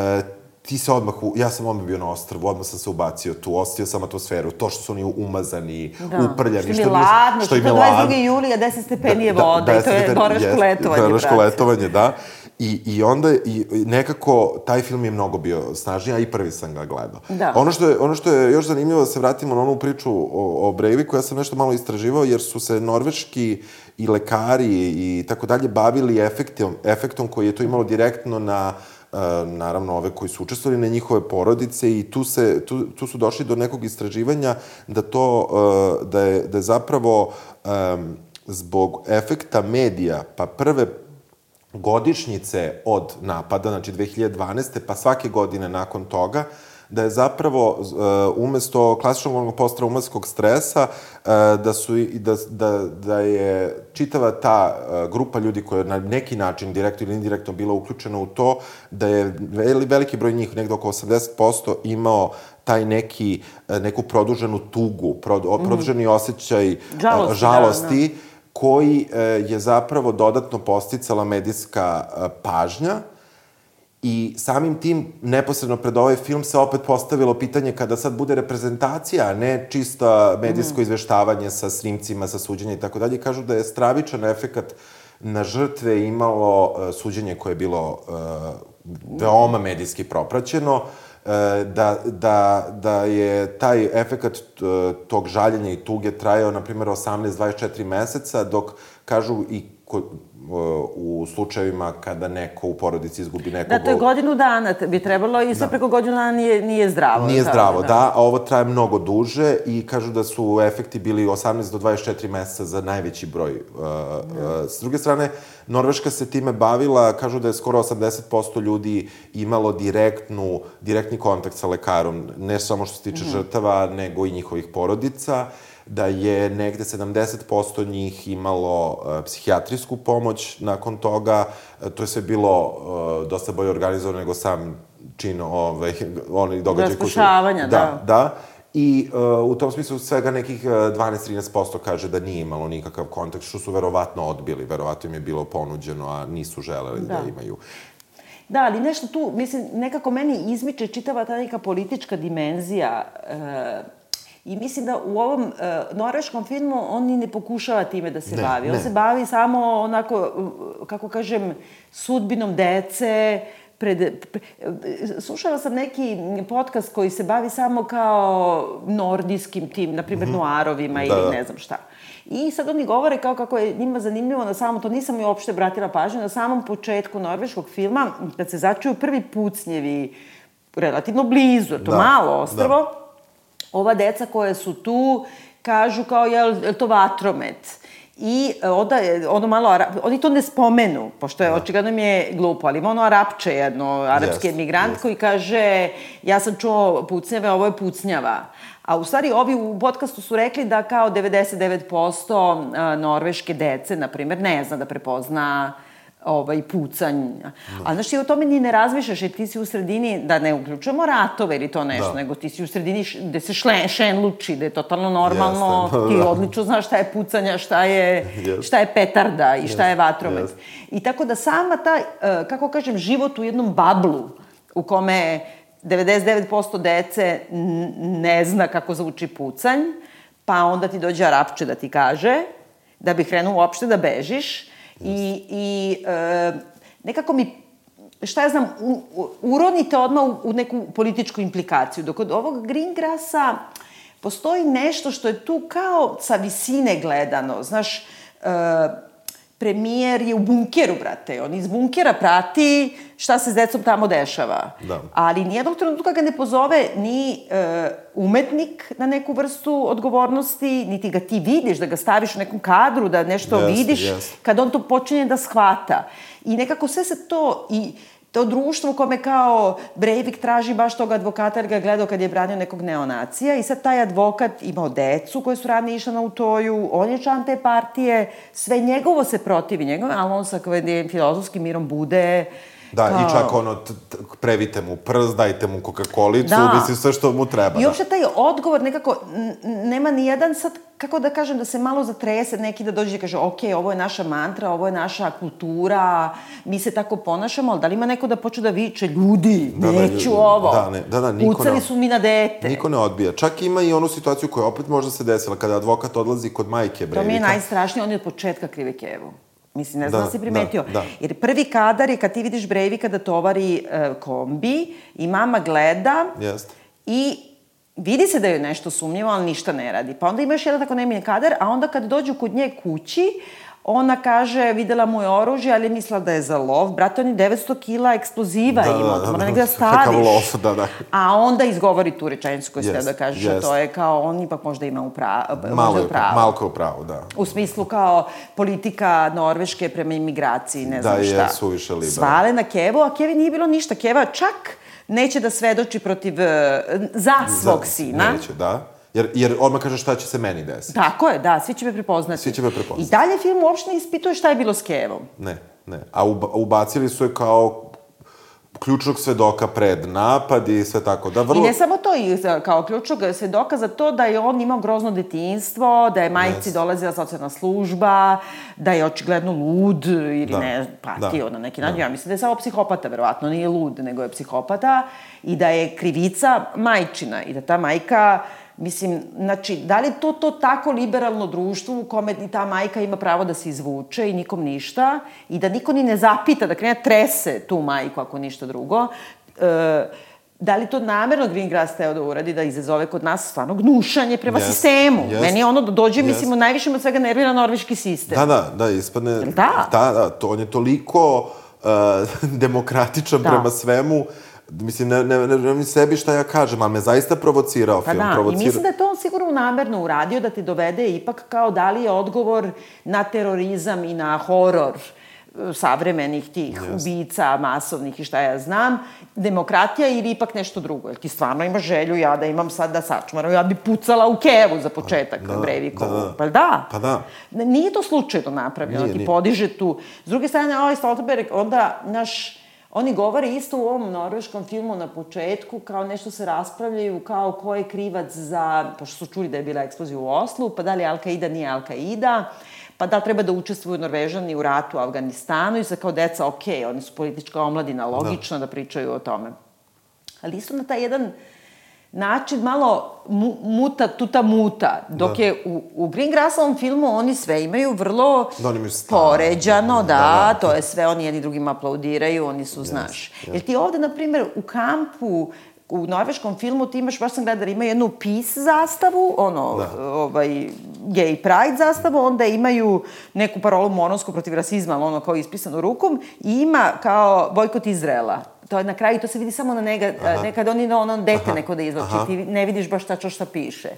ti se odmah, u, ja sam odmah bio na ostrvu, odmah sam se ubacio tu, ostio sam atmosferu, to što su oni umazani, da. uprljani, što, što je ladno, što im je ladno. 22. julija, 10 stepeni je da, voda da, i to je noraško letovanje. Noraško letovanje, da. I, I onda, i, nekako, taj film je mnogo bio snažniji, a i prvi sam ga gledao. Da. Ono što je, ono što je još zanimljivo da se vratimo na onu priču o, o Breiviku, ja sam nešto malo istraživao, jer su se norveški i lekari i tako dalje bavili efektom, efektom koji je to imalo direktno na naravno ove koji su učestvovali na njihove porodice i tu, se, tu, tu su došli do nekog istraživanja da to, da je, da je zapravo zbog efekta medija, pa prve godišnjice od napada, znači 2012. pa svake godine nakon toga, da je zapravo uh, umesto klasičnog postraumatskog stresa uh, da su i da, da, da je čitava ta uh, grupa ljudi koja je na neki način direktno ili indirektno bila uključena u to da je veliki broj njih, nekdo oko 80% imao taj neki, neku produženu tugu, mhm. produženi osjećaj žalosti, žalosti da, da. koji je zapravo dodatno posticala medijska pažnja I samim tim, neposredno pred ovaj film se opet postavilo pitanje kada sad bude reprezentacija, a ne čista medijsko mm. izveštavanje sa snimcima, sa suđenja i tako dalje. Kažu da je stravičan efekat na žrtve imalo uh, suđenje koje je bilo uh, veoma medijski propraćeno, uh, da, da, da je taj efekat uh, tog žaljenja i tuge trajao, na primjer, 18-24 meseca, dok kažu i ko, u slučajevima kada neko u porodici izgubi nekog... Da, to je godinu dana, bi trebalo i sve da. preko godinu dana nije, nije zdravo. Nije zdravo, da. da, a ovo traje mnogo duže i kažu da su efekti bili 18 do 24 meseca za najveći broj. Da. S druge strane, Norveška se time bavila, kažu da je skoro 80% ljudi imalo direktnu, direktni kontakt sa lekarom, ne samo što se tiče mm -hmm. žrtava, nego i njihovih porodica da je negde 70% njih imalo uh, psihijatrijsku pomoć nakon toga. Uh, to je sve bilo uh, dosta bolje organizovano nego sam čin ovaj, <laughs> oni događaj koji su... Da, da. Da, I uh, u tom smislu svega nekih 12-13% kaže da nije imalo nikakav kontakt, što su verovatno odbili, verovatno im je bilo ponuđeno, a nisu želeli da, da imaju. Da, ali nešto tu, mislim, nekako meni izmiče čitava ta neka politička dimenzija uh, I mislim da u ovom uh, norveškom filmu on ni ne pokušava time da se ne, bavi. On ne. se bavi samo onako, kako kažem, sudbinom dece, pred, pre, slušala sam neki podcast koji se bavi samo kao nordijskim tim, na primjer, mm -hmm. noarovima da. ili ne znam šta. I sad oni govore kao kako je njima zanimljivo na samom, to nisam i uopšte bratila pažnju, na samom početku norveškog filma, kad se začuju prvi pucnjevi, relativno blizu, to da. malo ostrvo, da ova deca koje su tu kažu kao, jel, je to vatromet? I e, onda je ono malo, oni to ne spomenu, pošto je da. očigledno mi je glupo, ali ima ono arapče jedno, arapski yes, emigrant yes. koji kaže, ja sam čuo pucnjave, ovo je pucnjava. A u stvari ovi u podcastu su rekli da kao 99% norveške dece, na primjer, ne zna da prepozna ovaj, pucanja. Da. A znaš, ti o tome ni ne razmišljaš, jer ti si u sredini, da ne uključujemo ratove ili to nešto, da. nego ti si u sredini gde se šlen, šenluči, da je totalno normalno, Jeste, da, ti da. odlično znaš šta je pucanja, šta je, Jeste. šta je petarda i šta Jeste. je vatromet. Jeste. I tako da sama ta, e, kako kažem, život u jednom bablu, u kome 99% dece ne zna kako zvuči pucanj, pa onda ti dođe Arapče da ti kaže, da bi krenuo uopšte da bežiš, i, i e, nekako mi šta ja znam, u, u, uronite odmah u, u neku političku implikaciju. Dok od ovog Greengrassa postoji nešto što je tu kao sa visine gledano. Znaš, e, premijer je u bunkeru, brate. On iz bunkera prati šta se s decom tamo dešava. Da. Ali nijednog trenutka ga ne pozove ni e, umetnik na neku vrstu odgovornosti, niti ga ti vidiš, da ga staviš u nekom kadru, da nešto yes, vidiš, yes. kad on to počinje da shvata. I nekako sve se to... I, to društvo u kome kao Breivik traži baš tog advokata jer ga je gledao kad je branio nekog neonacija i sad taj advokat imao decu koje su radne išle na utoju, on je član te partije, sve njegovo se protivi njegove, ali on sa filozofskim mirom bude Da, kao... i čak ono, previte mu prst, dajte mu Coca-Colicu, da. mislim sve što mu treba. I da. uopšte taj odgovor nekako, nema ni jedan sad, kako da kažem, da se malo zatrese neki da dođe i kaže, ok, ovo je naša mantra, ovo je naša kultura, mi se tako ponašamo, ali da li ima neko da počne da viče, ljudi, da, da neću da, ovo. Da, ne, da, da, niko Pucali ne, su mi na dete. Niko ne odbija. Čak ima i onu situaciju koja opet možda se desila, kada advokat odlazi kod majke Brevika. To mi je najstrašnije, on je od početka krive Kevu. Mislim, ne znam da, da si primetio. Da, da. Jer prvi kadar je kad ti vidiš Brejvika da tovari uh, kombi i mama gleda Jest. i vidi se da je nešto sumnjivo, ali ništa ne radi. Pa onda imaš jedan tako neminjen kadar, a onda kad dođu kod nje kući, Ona kaže, videla mu je oružje, ali je mislila da je za lov. Brate, on je 900 kila eksploziva da, ima, da, da, mora negde da staviš. Kakav lov, da, da. A onda izgovori tu rečenicu koju yes, da kažeš, yes. to je kao, on ipak možda ima upravo. Malo je upravo. Malko upravo, da. U smislu kao politika Norveške prema imigraciji, ne znam da, šta. Da, je suviše liberalno. Svale na Kevu, a Kevi nije bilo ništa. Keva čak neće da svedoči protiv, za svog za, sina. Neće, da Jer, jer odmah kaže šta će se meni desiti. Tako je, da, svi će me prepoznati. Svi će me prepoznati. I dalje film uopšte ne ispituje šta je bilo s Kevom. Ne, ne. A ubacili su je kao ključnog svedoka pred napad i sve tako. Da, vrlo... I ne samo to, i kao ključnog svedoka za to da je on imao grozno detinjstvo, da je majici yes. dolazila socijalna služba, da je očigledno lud ili da. ne, patio da. na neki način. Da. Ja mislim da je samo psihopata, verovatno, nije lud, nego je psihopata i da je krivica majčina i da ta majka Mislim, znači, da li to to tako liberalno društvo u kome ni ta majka ima pravo da se izvuče i nikom ništa i da niko ni ne zapita, da krene trese tu majku ako ništa drugo, e, da li to namerno Greengrass teo da uradi, da izazove kod nas stvarno gnušanje prema yes, sistemu. Yes, Meni je ono da dođe, yes. mislim, najviše od svega nervira norveški sistem. Da, da, da, ispadne... Da? Da, da, to, on je toliko uh, <laughs> demokratičan da. prema svemu, Mislim, ne, ne, ne, ne, sebi šta ja kažem, ali me zaista provocirao pa film. Da, provocira... i mislim da je to on sigurno namerno uradio, da te dovede ipak kao da li je odgovor na terorizam i na horor e, savremenih tih yes. ubica, masovnih i šta ja znam, demokratija ili ipak nešto drugo. Jer ti stvarno imaš želju ja da imam sad da sačmaram, ja bi pucala u kevu za početak da, Brevikovu. Da, da. Pa da. Pa da. Nije to slučajno napravljeno, nije, ti nije. podiže tu. S druge strane, ovaj Stoltenberg, onda, naš, Oni govore isto u ovom norveškom filmu na početku, kao nešto se raspravljaju, kao ko je krivac za, pošto su čuli da je bila eksplozija u Oslu, pa da li Al-Qaida nije Al-Qaida, pa da treba da učestvuju Norvežani u ratu u Afganistanu i sa kao deca, ok, oni su politička omladina, logično da, da pričaju o tome. Ali isto na taj jedan način malo mu, muta tuta muta, dok da. je u, u Green Grassovom filmu oni sve imaju vrlo da, oni imaju poređano, da, da, da, to je sve, oni jedni drugim aplaudiraju, oni su, yes, znaš. Yes. Jer ti ovde, na primjer, u kampu, u norveškom filmu ti imaš, baš sam gledala, ima jednu peace zastavu, ono, da. ovaj, gay pride zastavu, onda imaju neku parolu mononsku protiv rasizma, ono kao ispisano rukom, i ima kao bojkot Izrela to je na kraju, to se vidi samo na nega, Aha. nekad oni na ono dete Aha. neko da izlači, Aha. ti ne vidiš baš tačno šta piše.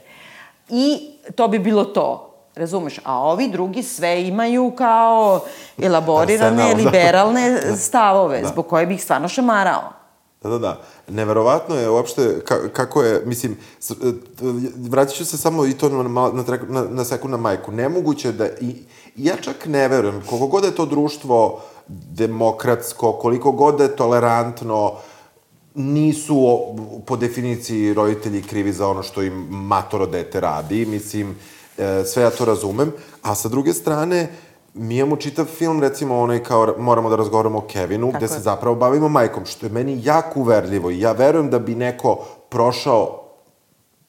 I to bi bilo to. Razumeš? A ovi drugi sve imaju kao elaborirane, Arsenal, da. liberalne <laughs> da. stavove, da. zbog koje bih stvarno šamarao. Da, da, da. Neverovatno je uopšte ka, kako je, mislim, e, vratit ću se samo i to na, na, na, na sekund na majku. Nemoguće da, i, ja čak ne verujem, koliko god je to društvo demokratsko, koliko god da je tolerantno, nisu po definiciji roditelji krivi za ono što im matoro dete radi, mislim, e, sve ja to razumem, a sa druge strane, mi imamo čitav film, recimo onaj kao moramo da razgovaramo o Kevinu, Tako gde je. se zapravo bavimo majkom, što je meni jako uverljivo i ja verujem da bi neko prošao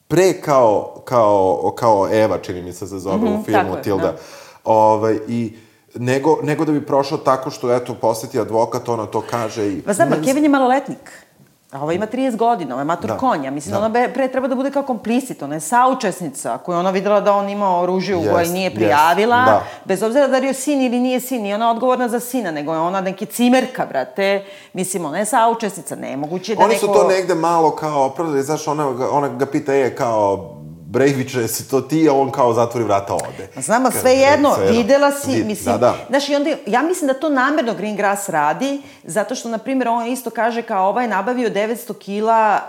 pre kao, kao, kao Eva, čini mi se se zove mm -hmm, u filmu Tilda. Da. Ovaj, I nego, nego da bi prošao tako što, eto, poseti advokat, ona to kaže i... Pa znam, Kevin je maloletnik. A ova ima 30 godina, ova je mator da. konja. Mislim, da. ona pre treba da bude kao komplicit, ona je saučesnica, koju ona videla da on ima oružje u yes, koje nije prijavila, yes, da. bez obzira da li je sin ili nije sin, nije ona odgovorna za sina, nego je ona neki cimerka, brate. Mislim, ona je saučesnica, nemoguće da Oni neko... Oni su to negde malo kao opravdali, znaš, ona, ona ga pita, je, kao, Brejviče, jesi to ti, a on kao zatvori vrata ode. Znam, a sve jedno, sve videla si, Vid, mislim, da, da. znaš, i onda, ja mislim da to namerno Green Grass radi, zato što, na primjer, on isto kaže kao ovaj nabavio 900 kila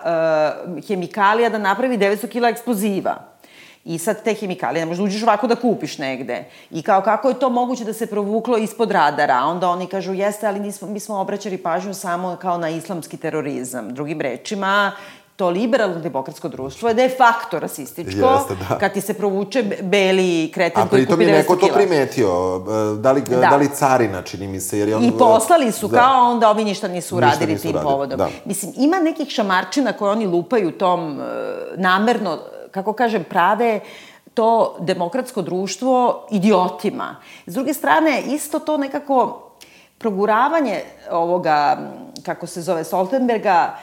uh, hemikalija da napravi 900 kila eksploziva. I sad te hemikalije ne možeš da uđeš ovako da kupiš negde. I kao kako je to moguće da se provuklo ispod radara? Onda oni kažu jeste, ali nismo, mi smo obraćali pažnju samo kao na islamski terorizam. Drugim rečima, to liberalno demokratsko društvo je de facto rasističko, Jeste, da. kad ti se provuče beli kreten koji kupi 900 kila. A pritom je neko to primetio, e, da li, da. da li carina, čini mi se, jer je on... I poslali su, da. kao onda ovi ništa nisu uradili ništa nisu tim povodom. Da. Mislim, ima nekih šamarčina koje oni lupaju tom uh, namerno, kako kažem, prave to demokratsko društvo idiotima. S druge strane, isto to nekako proguravanje ovoga, kako se zove, Stoltenberga,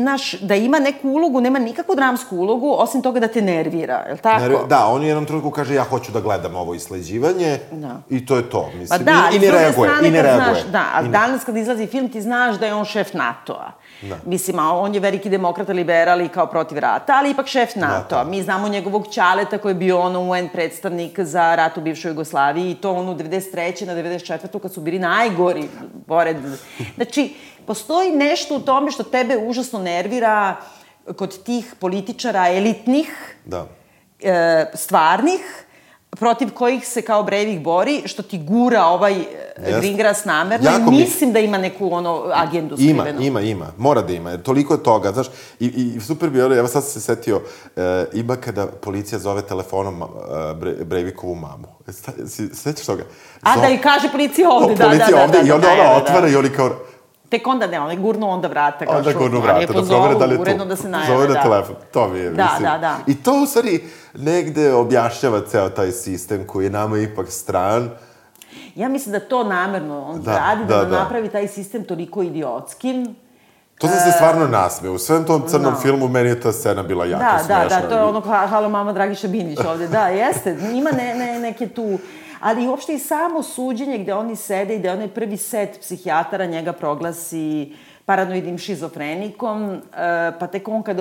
naš, da ima neku ulogu, nema nikakvu dramsku ulogu, osim toga da te nervira, je li tako? Nervi, da, on u jednom trenutku kaže ja hoću da gledam ovo isleđivanje da. i to je to, mislim. Pa da, I, i ne reaguje, i ne reaguje. Znaš, da, a danas kad izlazi film ti znaš da je on šef NATO-a. Da. Mislim, a on je veliki demokrata, liberal i kao protiv rata, ali ipak šef NATO-a. Mi znamo njegovog čaleta koji je bio ono UN predstavnik za rat u bivšoj Jugoslaviji i to on u 93. na 94. kad su bili najgori, pored... <laughs> Znači, postoji nešto u tome što tebe užasno nervira kod tih političara elitnih, da. e, stvarnih, protiv kojih se kao Breivik bori, što ti gura ovaj Jest. Gringras namerno jako i mislim mi... da ima neku ono agendu skrivenu. Ima, ima, ima. Mora da ima. Toliko je toga. Znaš, i, i super bi ono, evo sad se setio, e, ima kada policija zove telefonom e, Bre, Breivikovu mamu. E, sećaš toga? A da i kaže policija ovde, o, da, policija da, da, ovde, da, da, i onda da, ona da, otvara da. i oni kao, Tek onda ne, onaj gurnu onda vrata. Kao onda gurnu vrata, da provere da li je tu. Uredno da se najave, Zove na da. telefon, to mi je, da, mislim. Da, da, I to u stvari negde objašnjava ceo taj sistem koji je nama ipak stran. Ja mislim da to namerno on da, radi, da, da, da napravi taj sistem toliko idiotskim. To sam se stvarno nasmeo. U svem tom crnom no. filmu meni je ta scena bila jako da, smešna. Da, da, to je ono, halo mama Dragiša Binić ovde. Da, jeste. Ima ne, ne, neke tu ali uopšte i samo suđenje gde oni sede i gde onaj prvi set psihijatara njega proglasi paranoidnim šizofrenikom, e, pa tek on kad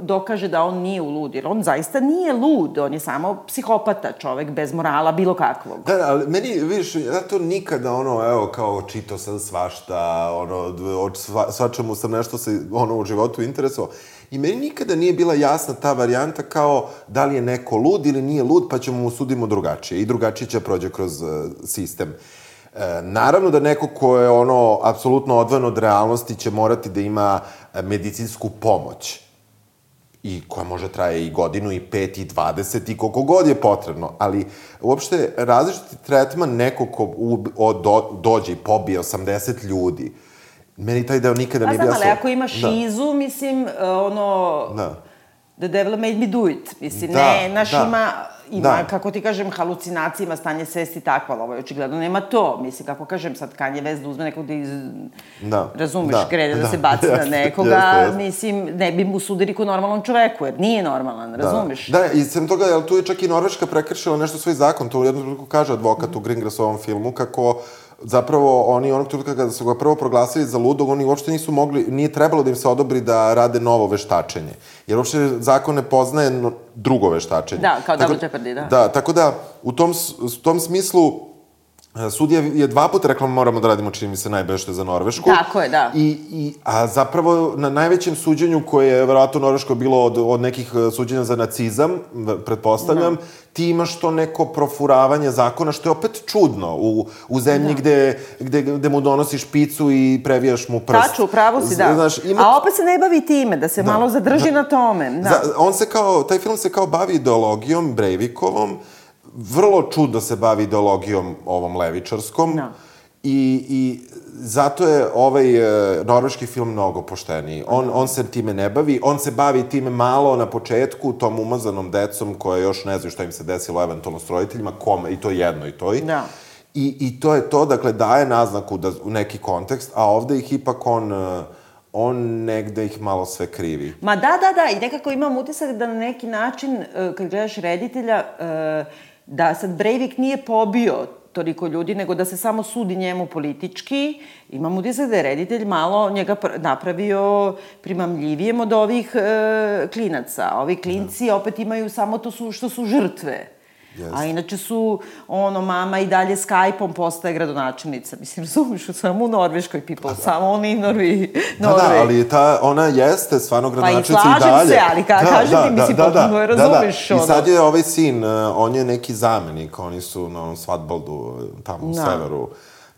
dokaže da on nije lud, jer on zaista nije lud, on je samo psihopata čovek bez morala bilo kakvog. Da, ali meni, vidiš, ja to nikada, ono, evo, kao čito sam svašta, ono, od sva, svačemu sam nešto se, ono, u životu interesovao. I meni nikada nije bila jasna ta varijanta kao da li je neko lud ili nije lud, pa ćemo mu sudimo drugačije. I drugačije će prođe kroz uh, sistem. E, naravno da neko ko je ono apsolutno odvojen od realnosti će morati da ima e, medicinsku pomoć i koja može traje i godinu, i pet, i dvadeset, i koliko god je potrebno, ali uopšte različiti tretman neko ko u, o, do, dođe i pobije 80 ljudi, Meni taj deo nikada nije bio... Pa znam, ali ako ima da. šizu, da. mislim, e, ono... Da. The devil made me do it. Mislim, da, ne, naš da. ima, ima, da. kako ti kažem, halucinacije, ima stanje svesti takva, ali ovo je očigledno nema to. Mislim, kako kažem, sad Kanje West da uzme nekog da iz... Da. Razumeš, da. krene da, da se baci da. na <laughs> nekoga, jeste, jeste. mislim, ne bi mu sudili ko normalnom čoveku, jer nije normalan, razumeš? Da, da i sem toga, jel tu je čak i Norveška prekršila nešto svoj zakon, to u jednom trenutku kaže advokat u Gringrasovom filmu, kako zapravo oni onog trenutka kada su ga prvo proglasili za ludog, oni uopšte nisu mogli, nije trebalo da im se odobri da rade novo veštačenje. Jer uopšte zakon ne poznaje drugo veštačenje. Da, kao tako, jeopardy, da. Da, tako da u tom, u tom smislu Sudija je dva puta rekla moramo da radimo, čini mi se, najbešte za Norvešku. Tako je, da. I, i, a zapravo na najvećem suđenju koje je verovatno Norveško bilo od, od nekih e, suđenja za nacizam, pretpostavljam, da. ti imaš to neko profuravanje zakona, što je opet čudno u, u zemlji da. gde, gde, gde mu donosiš picu i previjaš mu prst. Tačno, pravo si, da. Znaš, ima... A opet se ne bavi time, da se da. malo zadrži da. na tome. Da. Za, on se kao, taj film se kao bavi ideologijom Breivikovom, vrlo čudno se bavi ideologijom ovom levičarskom. Da. I, I zato je ovaj e, norveški film mnogo pošteniji. On, on se time ne bavi, on se bavi time malo na početku, tom umazanom decom koje još ne znaju šta im se desilo eventualno s roditeljima, kome, i to jedno i to i. Da. I, I to je to, dakle, daje naznaku da, u neki kontekst, a ovde ih ipak on... Uh, on negde ih malo sve krivi. Ma da, da, da, i nekako imam utisak da na neki način, e, kad gledaš reditelja, e, da sad Breivik nije pobio toliko ljudi, nego da se samo sudi njemu politički. Imam utisak da je reditelj malo njega napravio primamljivijem od ovih e, klinaca. Ovi klinci da. opet imaju samo to su, što su žrtve. Yes. A inače su, ono, mama i dalje Skype-om postaje gradonačelnica. Mislim, razumiješ, samo u Norveškoj people, da, da. samo oni Norvi, Norve. Da, da, ali ta, ona jeste stvarno gradonačelnica pa i, i dalje. Pa i slažem se, ali ka, da, kažem da, ti, mislim, da, da, potpuno je razumiješ. Da, da. I sad je ovaj sin, uh, on je neki zamenik, oni su na onom Svatboldu, tamo u da. severu.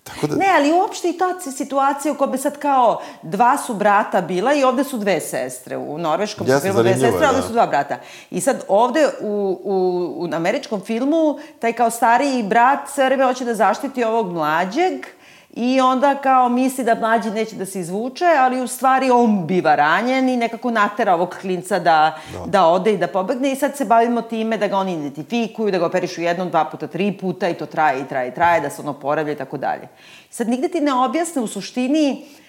Tako da... Ne, ali uopšte i ta situacija u kojoj bi sad kao dva su brata bila i ovde su dve sestre. U norveškom su filmu dve sestre, da. ovde su dva brata. I sad ovde u, u, u američkom filmu taj kao stariji brat sve vreme hoće da zaštiti ovog mlađeg, I onda kao misli da mlađi neće da se izvuče, ali u stvari on biva ranjen i nekako natera ovog klinca da, da. da ode i da pobegne i sad se bavimo time da ga oni identifikuju, da ga operišu jednom, dva puta, tri puta i to traje i traje i traje, da se ono poravlja i tako dalje. Sad nigde ti ne objasne u suštini uh,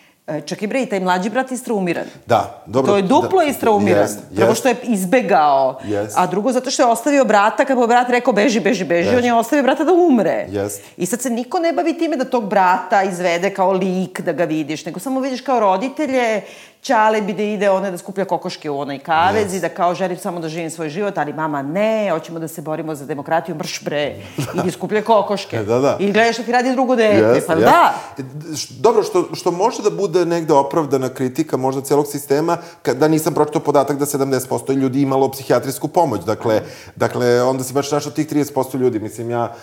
čak i bre, i taj mlađi brat je istraumiran. Da, dobro. To je duplo da, istraumiran. Jest, Prvo jest. što je izbegao, jest. a drugo zato što je ostavio brata, kad mu brat rekao beži, beži, beži, jest. on je ostavio brata da umre. Jest. I sad se niko ne bavi time da tog brata izvede kao lik, da ga vidiš, nego samo vidiš kao roditelje Čale bi da ide ona da skuplja kokoške u onoj kavezi, yes. da kao želim samo da živim svoj život, ali mama ne, hoćemo da se borimo za demokratiju, mrš bre, idi skuplja kokoške. <laughs> da, da. I gledaš što ti radi drugo dete, yes, pa yes. da. Dobro, što, što može da bude negde opravdana kritika možda celog sistema, da nisam pročitao podatak da 70% ljudi imalo psihijatrijsku pomoć. Dakle, dakle onda si baš našao tih 30% ljudi. Mislim, ja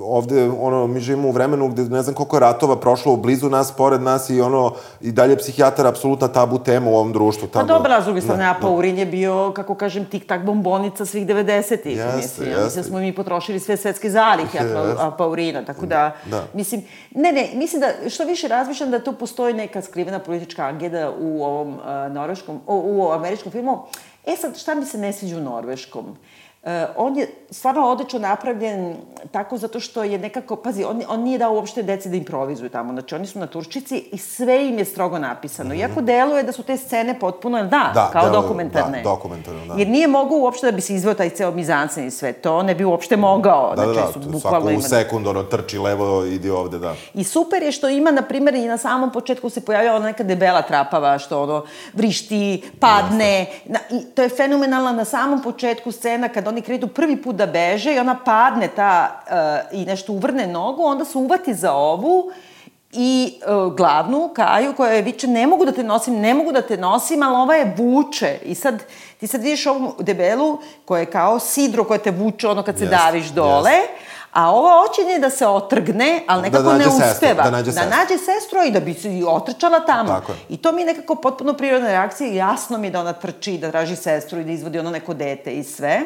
ovde, ono, mi živimo u vremenu gde ne znam koliko je ratova prošlo blizu nas, pored nas i ono, i dalje psihijatar apsolutna tabu tema u ovom društvu. Tamo, pa dobra, s druge strane, a Paurin je bio, kako kažem, tik-tak bombonica svih 90-ih. Jeste, mislim, jeste. mislim da smo mi potrošili sve svetske zalihe a Paurina, tako da, da, mislim, ne, ne, mislim da, što više razmišljam da tu postoji neka skrivena politička agenda u ovom uh, norveškom, u, u američkom filmu. E sad, šta mi se ne sviđa u norveškom? Uh, on je stvarno odlično napravljen tako zato što je nekako, pazi, on, on nije dao uopšte deci da improvizuju tamo, znači oni su na turčici i sve im je strogo napisano. Mm -hmm. Iako deluje da su te scene potpuno, da, da kao deluje, dokumentarne. Da, dokumentarne, da. Jer nije mogao uopšte da bi se izveo taj ceo mizansen i sve to, ne bi uopšte mogao. Da, da znači, da, da, su svako u sekund, ono, trči levo, idi ovde, da. I super je što ima, na primjer, i na samom početku se pojavlja ona neka debela trapava, što ono, vrišti, padne. Na, I to je fenomenalna na samom početku scena kad oni kredu prvi put da beže i ona padne ta uh, i nešto uvrne nogu, onda se uvati za ovu i uh, glavnu Kaju koja je viče ne mogu da te nosim, ne mogu da te nosim, ali ova je vuče. I sad ti sad vidiš ovu debelu koja je kao sidro koja te vuče ono kad se yes, daviš dole. Yes. A ova hoće da se otrgne, ali da nekako da ne uspeva. Sestru, da nađe, da nađe sestru i da bi se otrčala tamo. Tako je. I to mi je nekako potpuno prirodna reakcija. Jasno mi je da ona trči, da traži sestru i da izvodi ono neko dete i sve.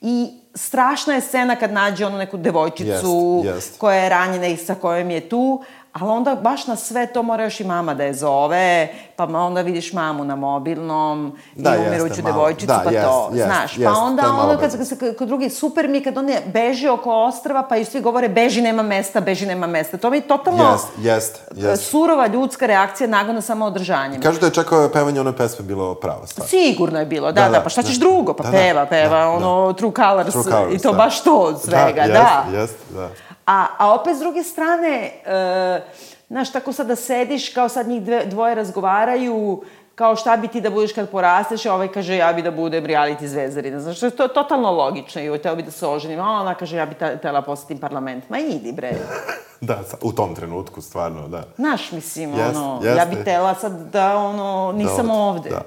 I strašna je scena kad nađe onu neku devojčicu yes, yes. koja je ranjena i sa kojom je tu, ali onda baš na sve to mora još i mama da je zove, pa onda vidiš mamu na mobilnom, da, i umiruću devojčicu, da, pa jest, to, jest, znaš. Jest, pa onda ono kad se kod drugi, super mi kad on je beži oko ostrava, pa i svi govore beži nema mesta, beži nema mesta. To mi je totalno jest, jest, jest. surova ljudska reakcija nagona samo održanjem. Kažu da je čak pevanje one pesme bilo prava stvar. Sigurno je bilo, da, da, da, pa šta ćeš da, drugo? Pa da, peva, da, peva, da, ono, da. True Colors, True Colors i to da. baš to od svega, da. Jest, da. Jest, da. A, a opet s druge strane, uh, znaš, tako sad da sediš, kao sad njih dve, dvoje razgovaraju, kao šta bi ti da budeš kad porasteš, a ovaj kaže ja bi da budem reality zvezdarina. Znaš, to je totalno logično i teo bi da se oženim, a ona kaže ja bi tela posjetim parlament. Ma idi bre. <laughs> da, u tom trenutku, stvarno, da. Znaš, mislim, jest, ono, jeste. ja bi tela sad da, ono, nisam da, ovde. Da.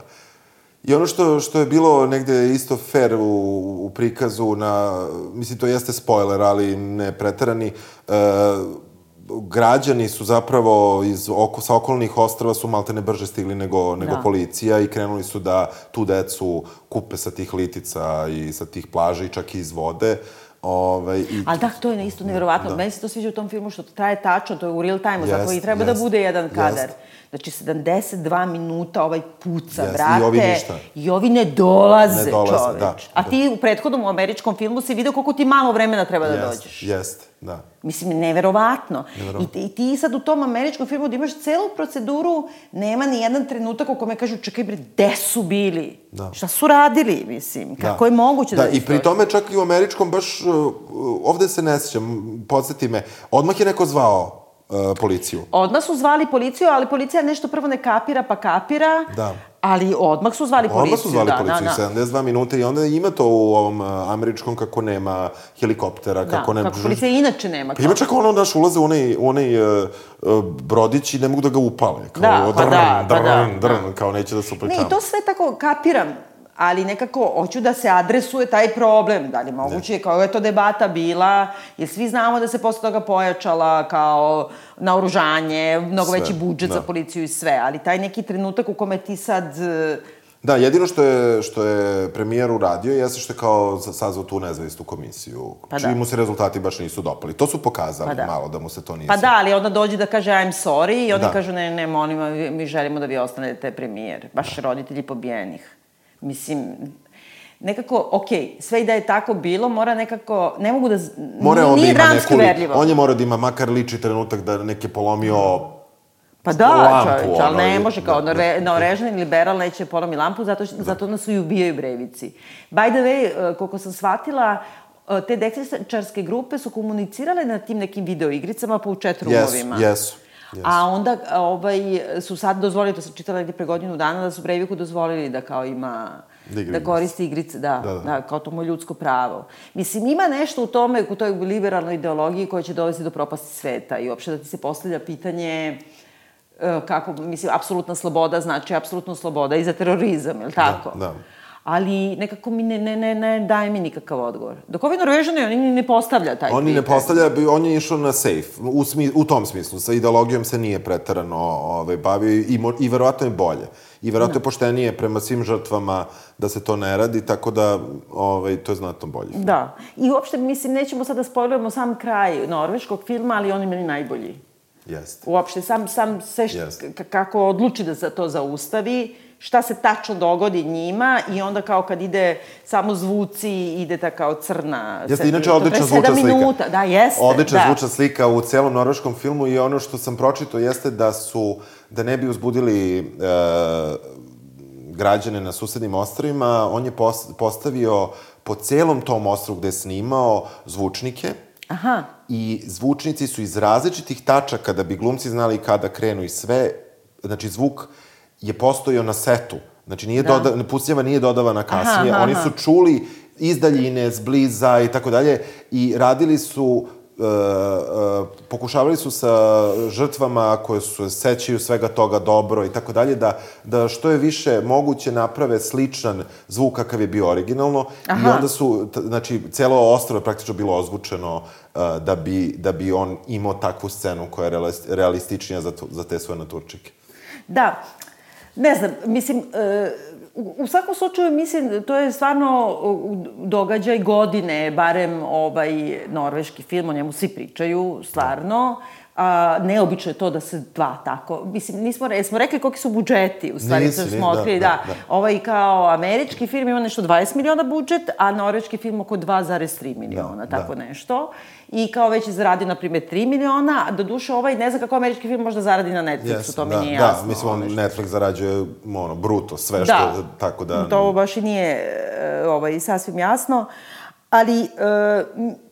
I ono što, što je bilo negde isto fair u, u prikazu na, mislim, to jeste spoiler, ali ne preterani, uh, građani su zapravo iz oko, sa okolnih ostrava su maltene brže stigli nego, nego da. policija i krenuli su da tu decu kupe sa tih litica i sa tih plaža i čak i iz vode. Ove, i... Ali da, to je isto nevjerovatno. Da. Meni se to sviđa u tom filmu što traje tačno, to je u real time-u, zato i treba yes, da bude jedan kadar. Yes. Znači, 72 minuta ovaj puca, yes, brate. I ovi ništa. I ovi ne dolaze, ne dolaze čoveč. Da, A ti u prethodnom američkom filmu si video koliko ti malo vremena treba da yes, dođeš. Jeste, da. Mislim, neverovatno. neverovatno. I, I ti sad u tom američkom filmu da imaš celu proceduru, nema ni jedan trenutak u kome kažu, čekaj bre, gde su bili? Da. Šta su radili, mislim? Da. Kako da. je moguće da... Da, i pri tome čak i u američkom baš, uh, ovde se ne sećam, podsjeti me, odmah je neko zvao policiju. Odmah su zvali policiju, ali policija nešto prvo ne kapira, pa kapira. Da. Ali odmah su zvali policiju. Odmah su zvali da, policiju, da, da. 72 minute i onda ima to u ovom uh, američkom kako nema helikoptera, da, kako nema... kako policija inače nema. Pa ima čak ono, naš ulaze u onaj, u onaj uh, brodić i ne mogu da ga upale. Kao, da, pa drn, da, drn, pa da. Drn, kao neće da se upličamo. Ne, i to sve tako kapiram ali nekako hoću da se adresuje taj problem. Da li moguće, kao je to debata bila, jer svi znamo da se posle toga pojačala kao naoružanje, mnogo sve. veći budžet da. za policiju i sve, ali taj neki trenutak u kome ti sad... Da, jedino što je, što je premijer uradio jeste što je kao sazvao tu nezavisnu komisiju, pa čiji da. mu se rezultati baš nisu dopali. To su pokazali pa da. malo da mu se to nije... Pa da, ali onda dođe da kaže I'm sorry i oni da. kažu ne, ne, molimo, mi želimo da vi ostanete premijer. Baš roditelji pobijenih. Mislim, nekako, ok, sve i da je tako bilo, mora nekako, ne mogu da, mora on nije da ima neku, verljivo. On je mora da ima makar liči trenutak da neki polomio Pa da, čovječ, ali ne može, kao da, da, norežani liberal neće polomi lampu, zato, što, da. zato nas i ubijaju brevici. By the way, uh, koliko sam shvatila, uh, te deksničarske grupe su komunicirale na tim nekim videoigricama po u chat roomovima. Jesu, jesu. Yes. A onda ovaj, su sad dozvolili, to sam čitala negdje pre godinu dana, da su Breiviku dozvolili da kao ima da, da koristi igrice, da, da, da, da, kao to mu ljudsko pravo. Mislim, ima nešto u tome, u toj liberalnoj ideologiji koja će dovesti do propasti sveta i uopšte da ti se postavlja pitanje e, kako, mislim, apsolutna sloboda znači apsolutna sloboda i za terorizam, je li da, tako? Da, da ali nekako mi ne, ne, ne, ne daje mi nikakav odgovor. Dok ovi Norvežani, oni ne postavlja taj Oni ne postavlja, on je išao na safe, u, smi, u tom smislu, sa ideologijom se nije pretarano ovaj, bavio i, mo, i verovatno je bolje. I verovatno da. je poštenije prema svim žrtvama da se to ne radi, tako da ovaj, to je znatno bolje. Da. I uopšte, mislim, nećemo sad da spojlujemo sam kraj norveškog filma, ali on je meni najbolji. Jeste. Uopšte, sam, sam sve št, kako odluči da se to zaustavi, šta se tačno dogodi njima i onda kao kad ide samo zvuci, ide ta kao crna... Jeste, inače odlična zvučna slika. minuta, da, jeste. Odlična da. zvučna slika u celom norveškom filmu i ono što sam pročito jeste da su, da ne bi uzbudili e, građane na susednim ostrovima, on je postavio po celom tom ostrovu gde je snimao zvučnike, Aha. I zvučnici su iz različitih tačaka da bi glumci znali kada krenu i sve. Znači, zvuk je postojao na setu. Znači, nije da. doda, pucnjava nije dodavana kasnije. Aha, aha, Oni su čuli iz daljine, zbliza i tako dalje i radili su Uh, uh, pokušavali su sa žrtvama koje su sećaju svega toga dobro i tako dalje, da, da što je više moguće naprave sličan zvuk kakav je bio originalno Aha. i onda su, znači, celo ostrovo je praktično bilo ozvučeno uh, da, bi, da bi on imao takvu scenu koja je realističnija za, za te svoje naturčike. Da, Ne znam, mislim, e, u svakom slučaju, mislim, to je stvarno događaj godine, barem ovaj norveški film, o njemu svi pričaju, stvarno. A, neobično je to da se dva tako, mislim, nismo, smo rekli koliki su budžeti, u stvari, Nisi, smo otkrili, da, da, da. Ovaj kao američki film ima nešto 20 miliona budžet, a norveški film oko 2,3 miliona, da, tako da. nešto i kao već je zaradio, na primjer, 3 miliona, a do duše ovaj, ne znam kako američki film možda zaradi na Netflixu, yes, to mi da, nije da, jasno. Da, mislim, on Netflix zarađuje, ono, bruto, sve da. što, tako da... To baš i nije, e, ovaj, sasvim jasno, ali... Uh,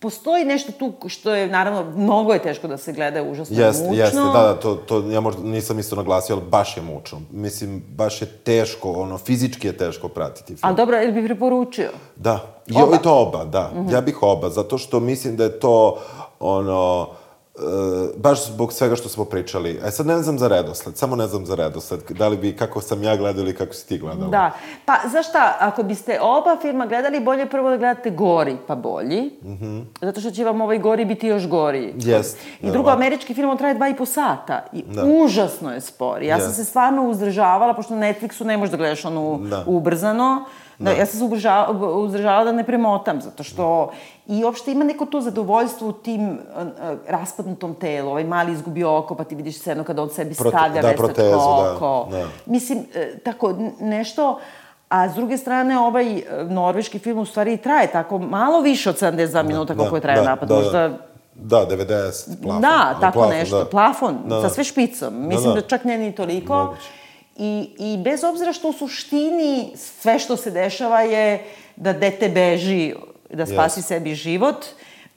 postoji nešto tu što je, naravno, mnogo je teško da se gleda, užasno jest, mučno. Jeste, da, da, to, to ja možda nisam isto naglasio, ali baš je mučno. Mislim, baš je teško, ono, fizički je teško pratiti film. Ali dobro, ili bi preporučio? Da, oba. i to oba, da. Mm -hmm. Ja bih oba, zato što mislim da je to, ono, Uh, baš zbog svega što smo pričali. E sad ne znam za redosled, samo ne znam za redosled. Da li bi, kako sam ja gledao ili kako si ti gledala? Da. Pa, znaš šta, ako biste oba filma gledali, bolje prvo da gledate gori pa bolji. Mm -hmm. Zato što će vam ovaj gori biti još gori. Jest. I drugo, američki film, on traje dva i po sata. I da. užasno je spor. Ja yes. sam se stvarno uzdržavala, pošto na Netflixu ne možeš da gledaš ono da. ubrzano. Da, ja sam se uzdržavala da ne premotam, zato što i uopšte ima neko to zadovoljstvo u tim uh, raspadnutom telu. Ovaj mali izgubi oko, pa ti vidiš scenu kada on sebi Prote, stavlja da, vestačko da, oko. Da, da. Mislim, uh, tako, nešto... A s druge strane, ovaj norveški film u stvari traje tako malo više od 72 da, minuta koliko je traje da, napad. Da, Možda da. Da, 90, plafon. Da, tako plafon, nešto, da. plafon, da, sa sve špicom. Mislim da, da. da čak ne ni toliko. Moguće. I, I bez obzira što u suštini sve što se dešava je da dete beži, da spasi yes. sebi život,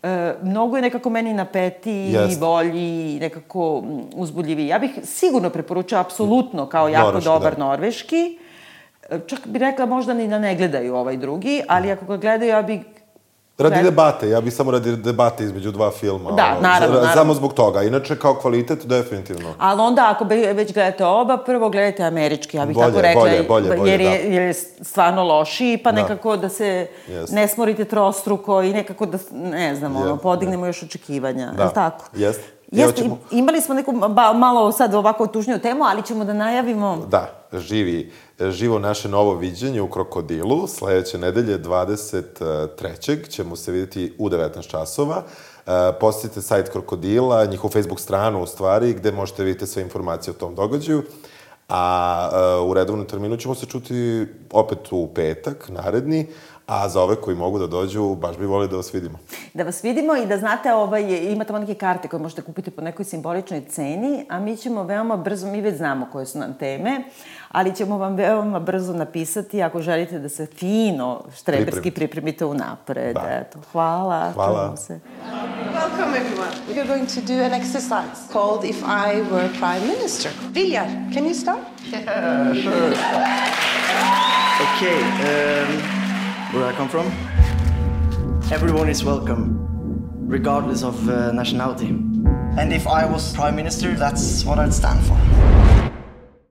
e, mnogo je nekako meni napeti yes. i bolji i nekako uzbudljivi. Ja bih sigurno preporučila apsolutno kao jako Norveški, dobar da. norveški. E, čak bih rekla možda ni da ne gledaju ovaj drugi, ali ako ga gledaju, ja bih Radi Gleda. debate, ja bih samo radi debate između dva filma. Da, ono, naravno, naravno. Samo zbog toga. Inače, kao kvalitet, definitivno. Ali onda, ako već gledate oba, prvo gledajte američki, ja bih bolje, tako rekla. Bolje, bolje, bolje, jer, je, da. jer je stvarno lošiji, pa da. nekako da se yes. ne smorite trostruko i nekako da, ne znam, ono, podignemo još očekivanja. Da. Tako? Jeste. Jeste, ćemo... imali smo neku ba, malo sad ovako tužniju temu, ali ćemo da najavimo... Da, živi, živo naše novo viđenje u Krokodilu. Sledeće nedelje, 23. ćemo se videti u 19 časova. Uh, posjetite sajt Krokodila, njihov Facebook stranu u stvari, gde možete vidjeti sve informacije o tom događaju. A uh, u redovnom terminu ćemo se čuti opet u petak, naredni, A za ove koji mogu da dođu, baš bi volili da vas vidimo. Da vas vidimo i da znate, ovaj, imate tamo neke karte koje možete kupiti po nekoj simboličnoj ceni, a mi ćemo veoma brzo, mi već znamo koje su nam teme, ali ćemo vam veoma brzo napisati ako želite da se fino štreberski pripremite unapred. Da. Eto, hvala. Hvala. Se. Welcome everyone. We're going to do an exercise called If I Were Prime Minister. Vilja, can you start? Yeah, sure. Okay, um, where I come from. Everyone is welcome, regardless of uh, nationality. And if I was prime minister, that's what I'd stand for.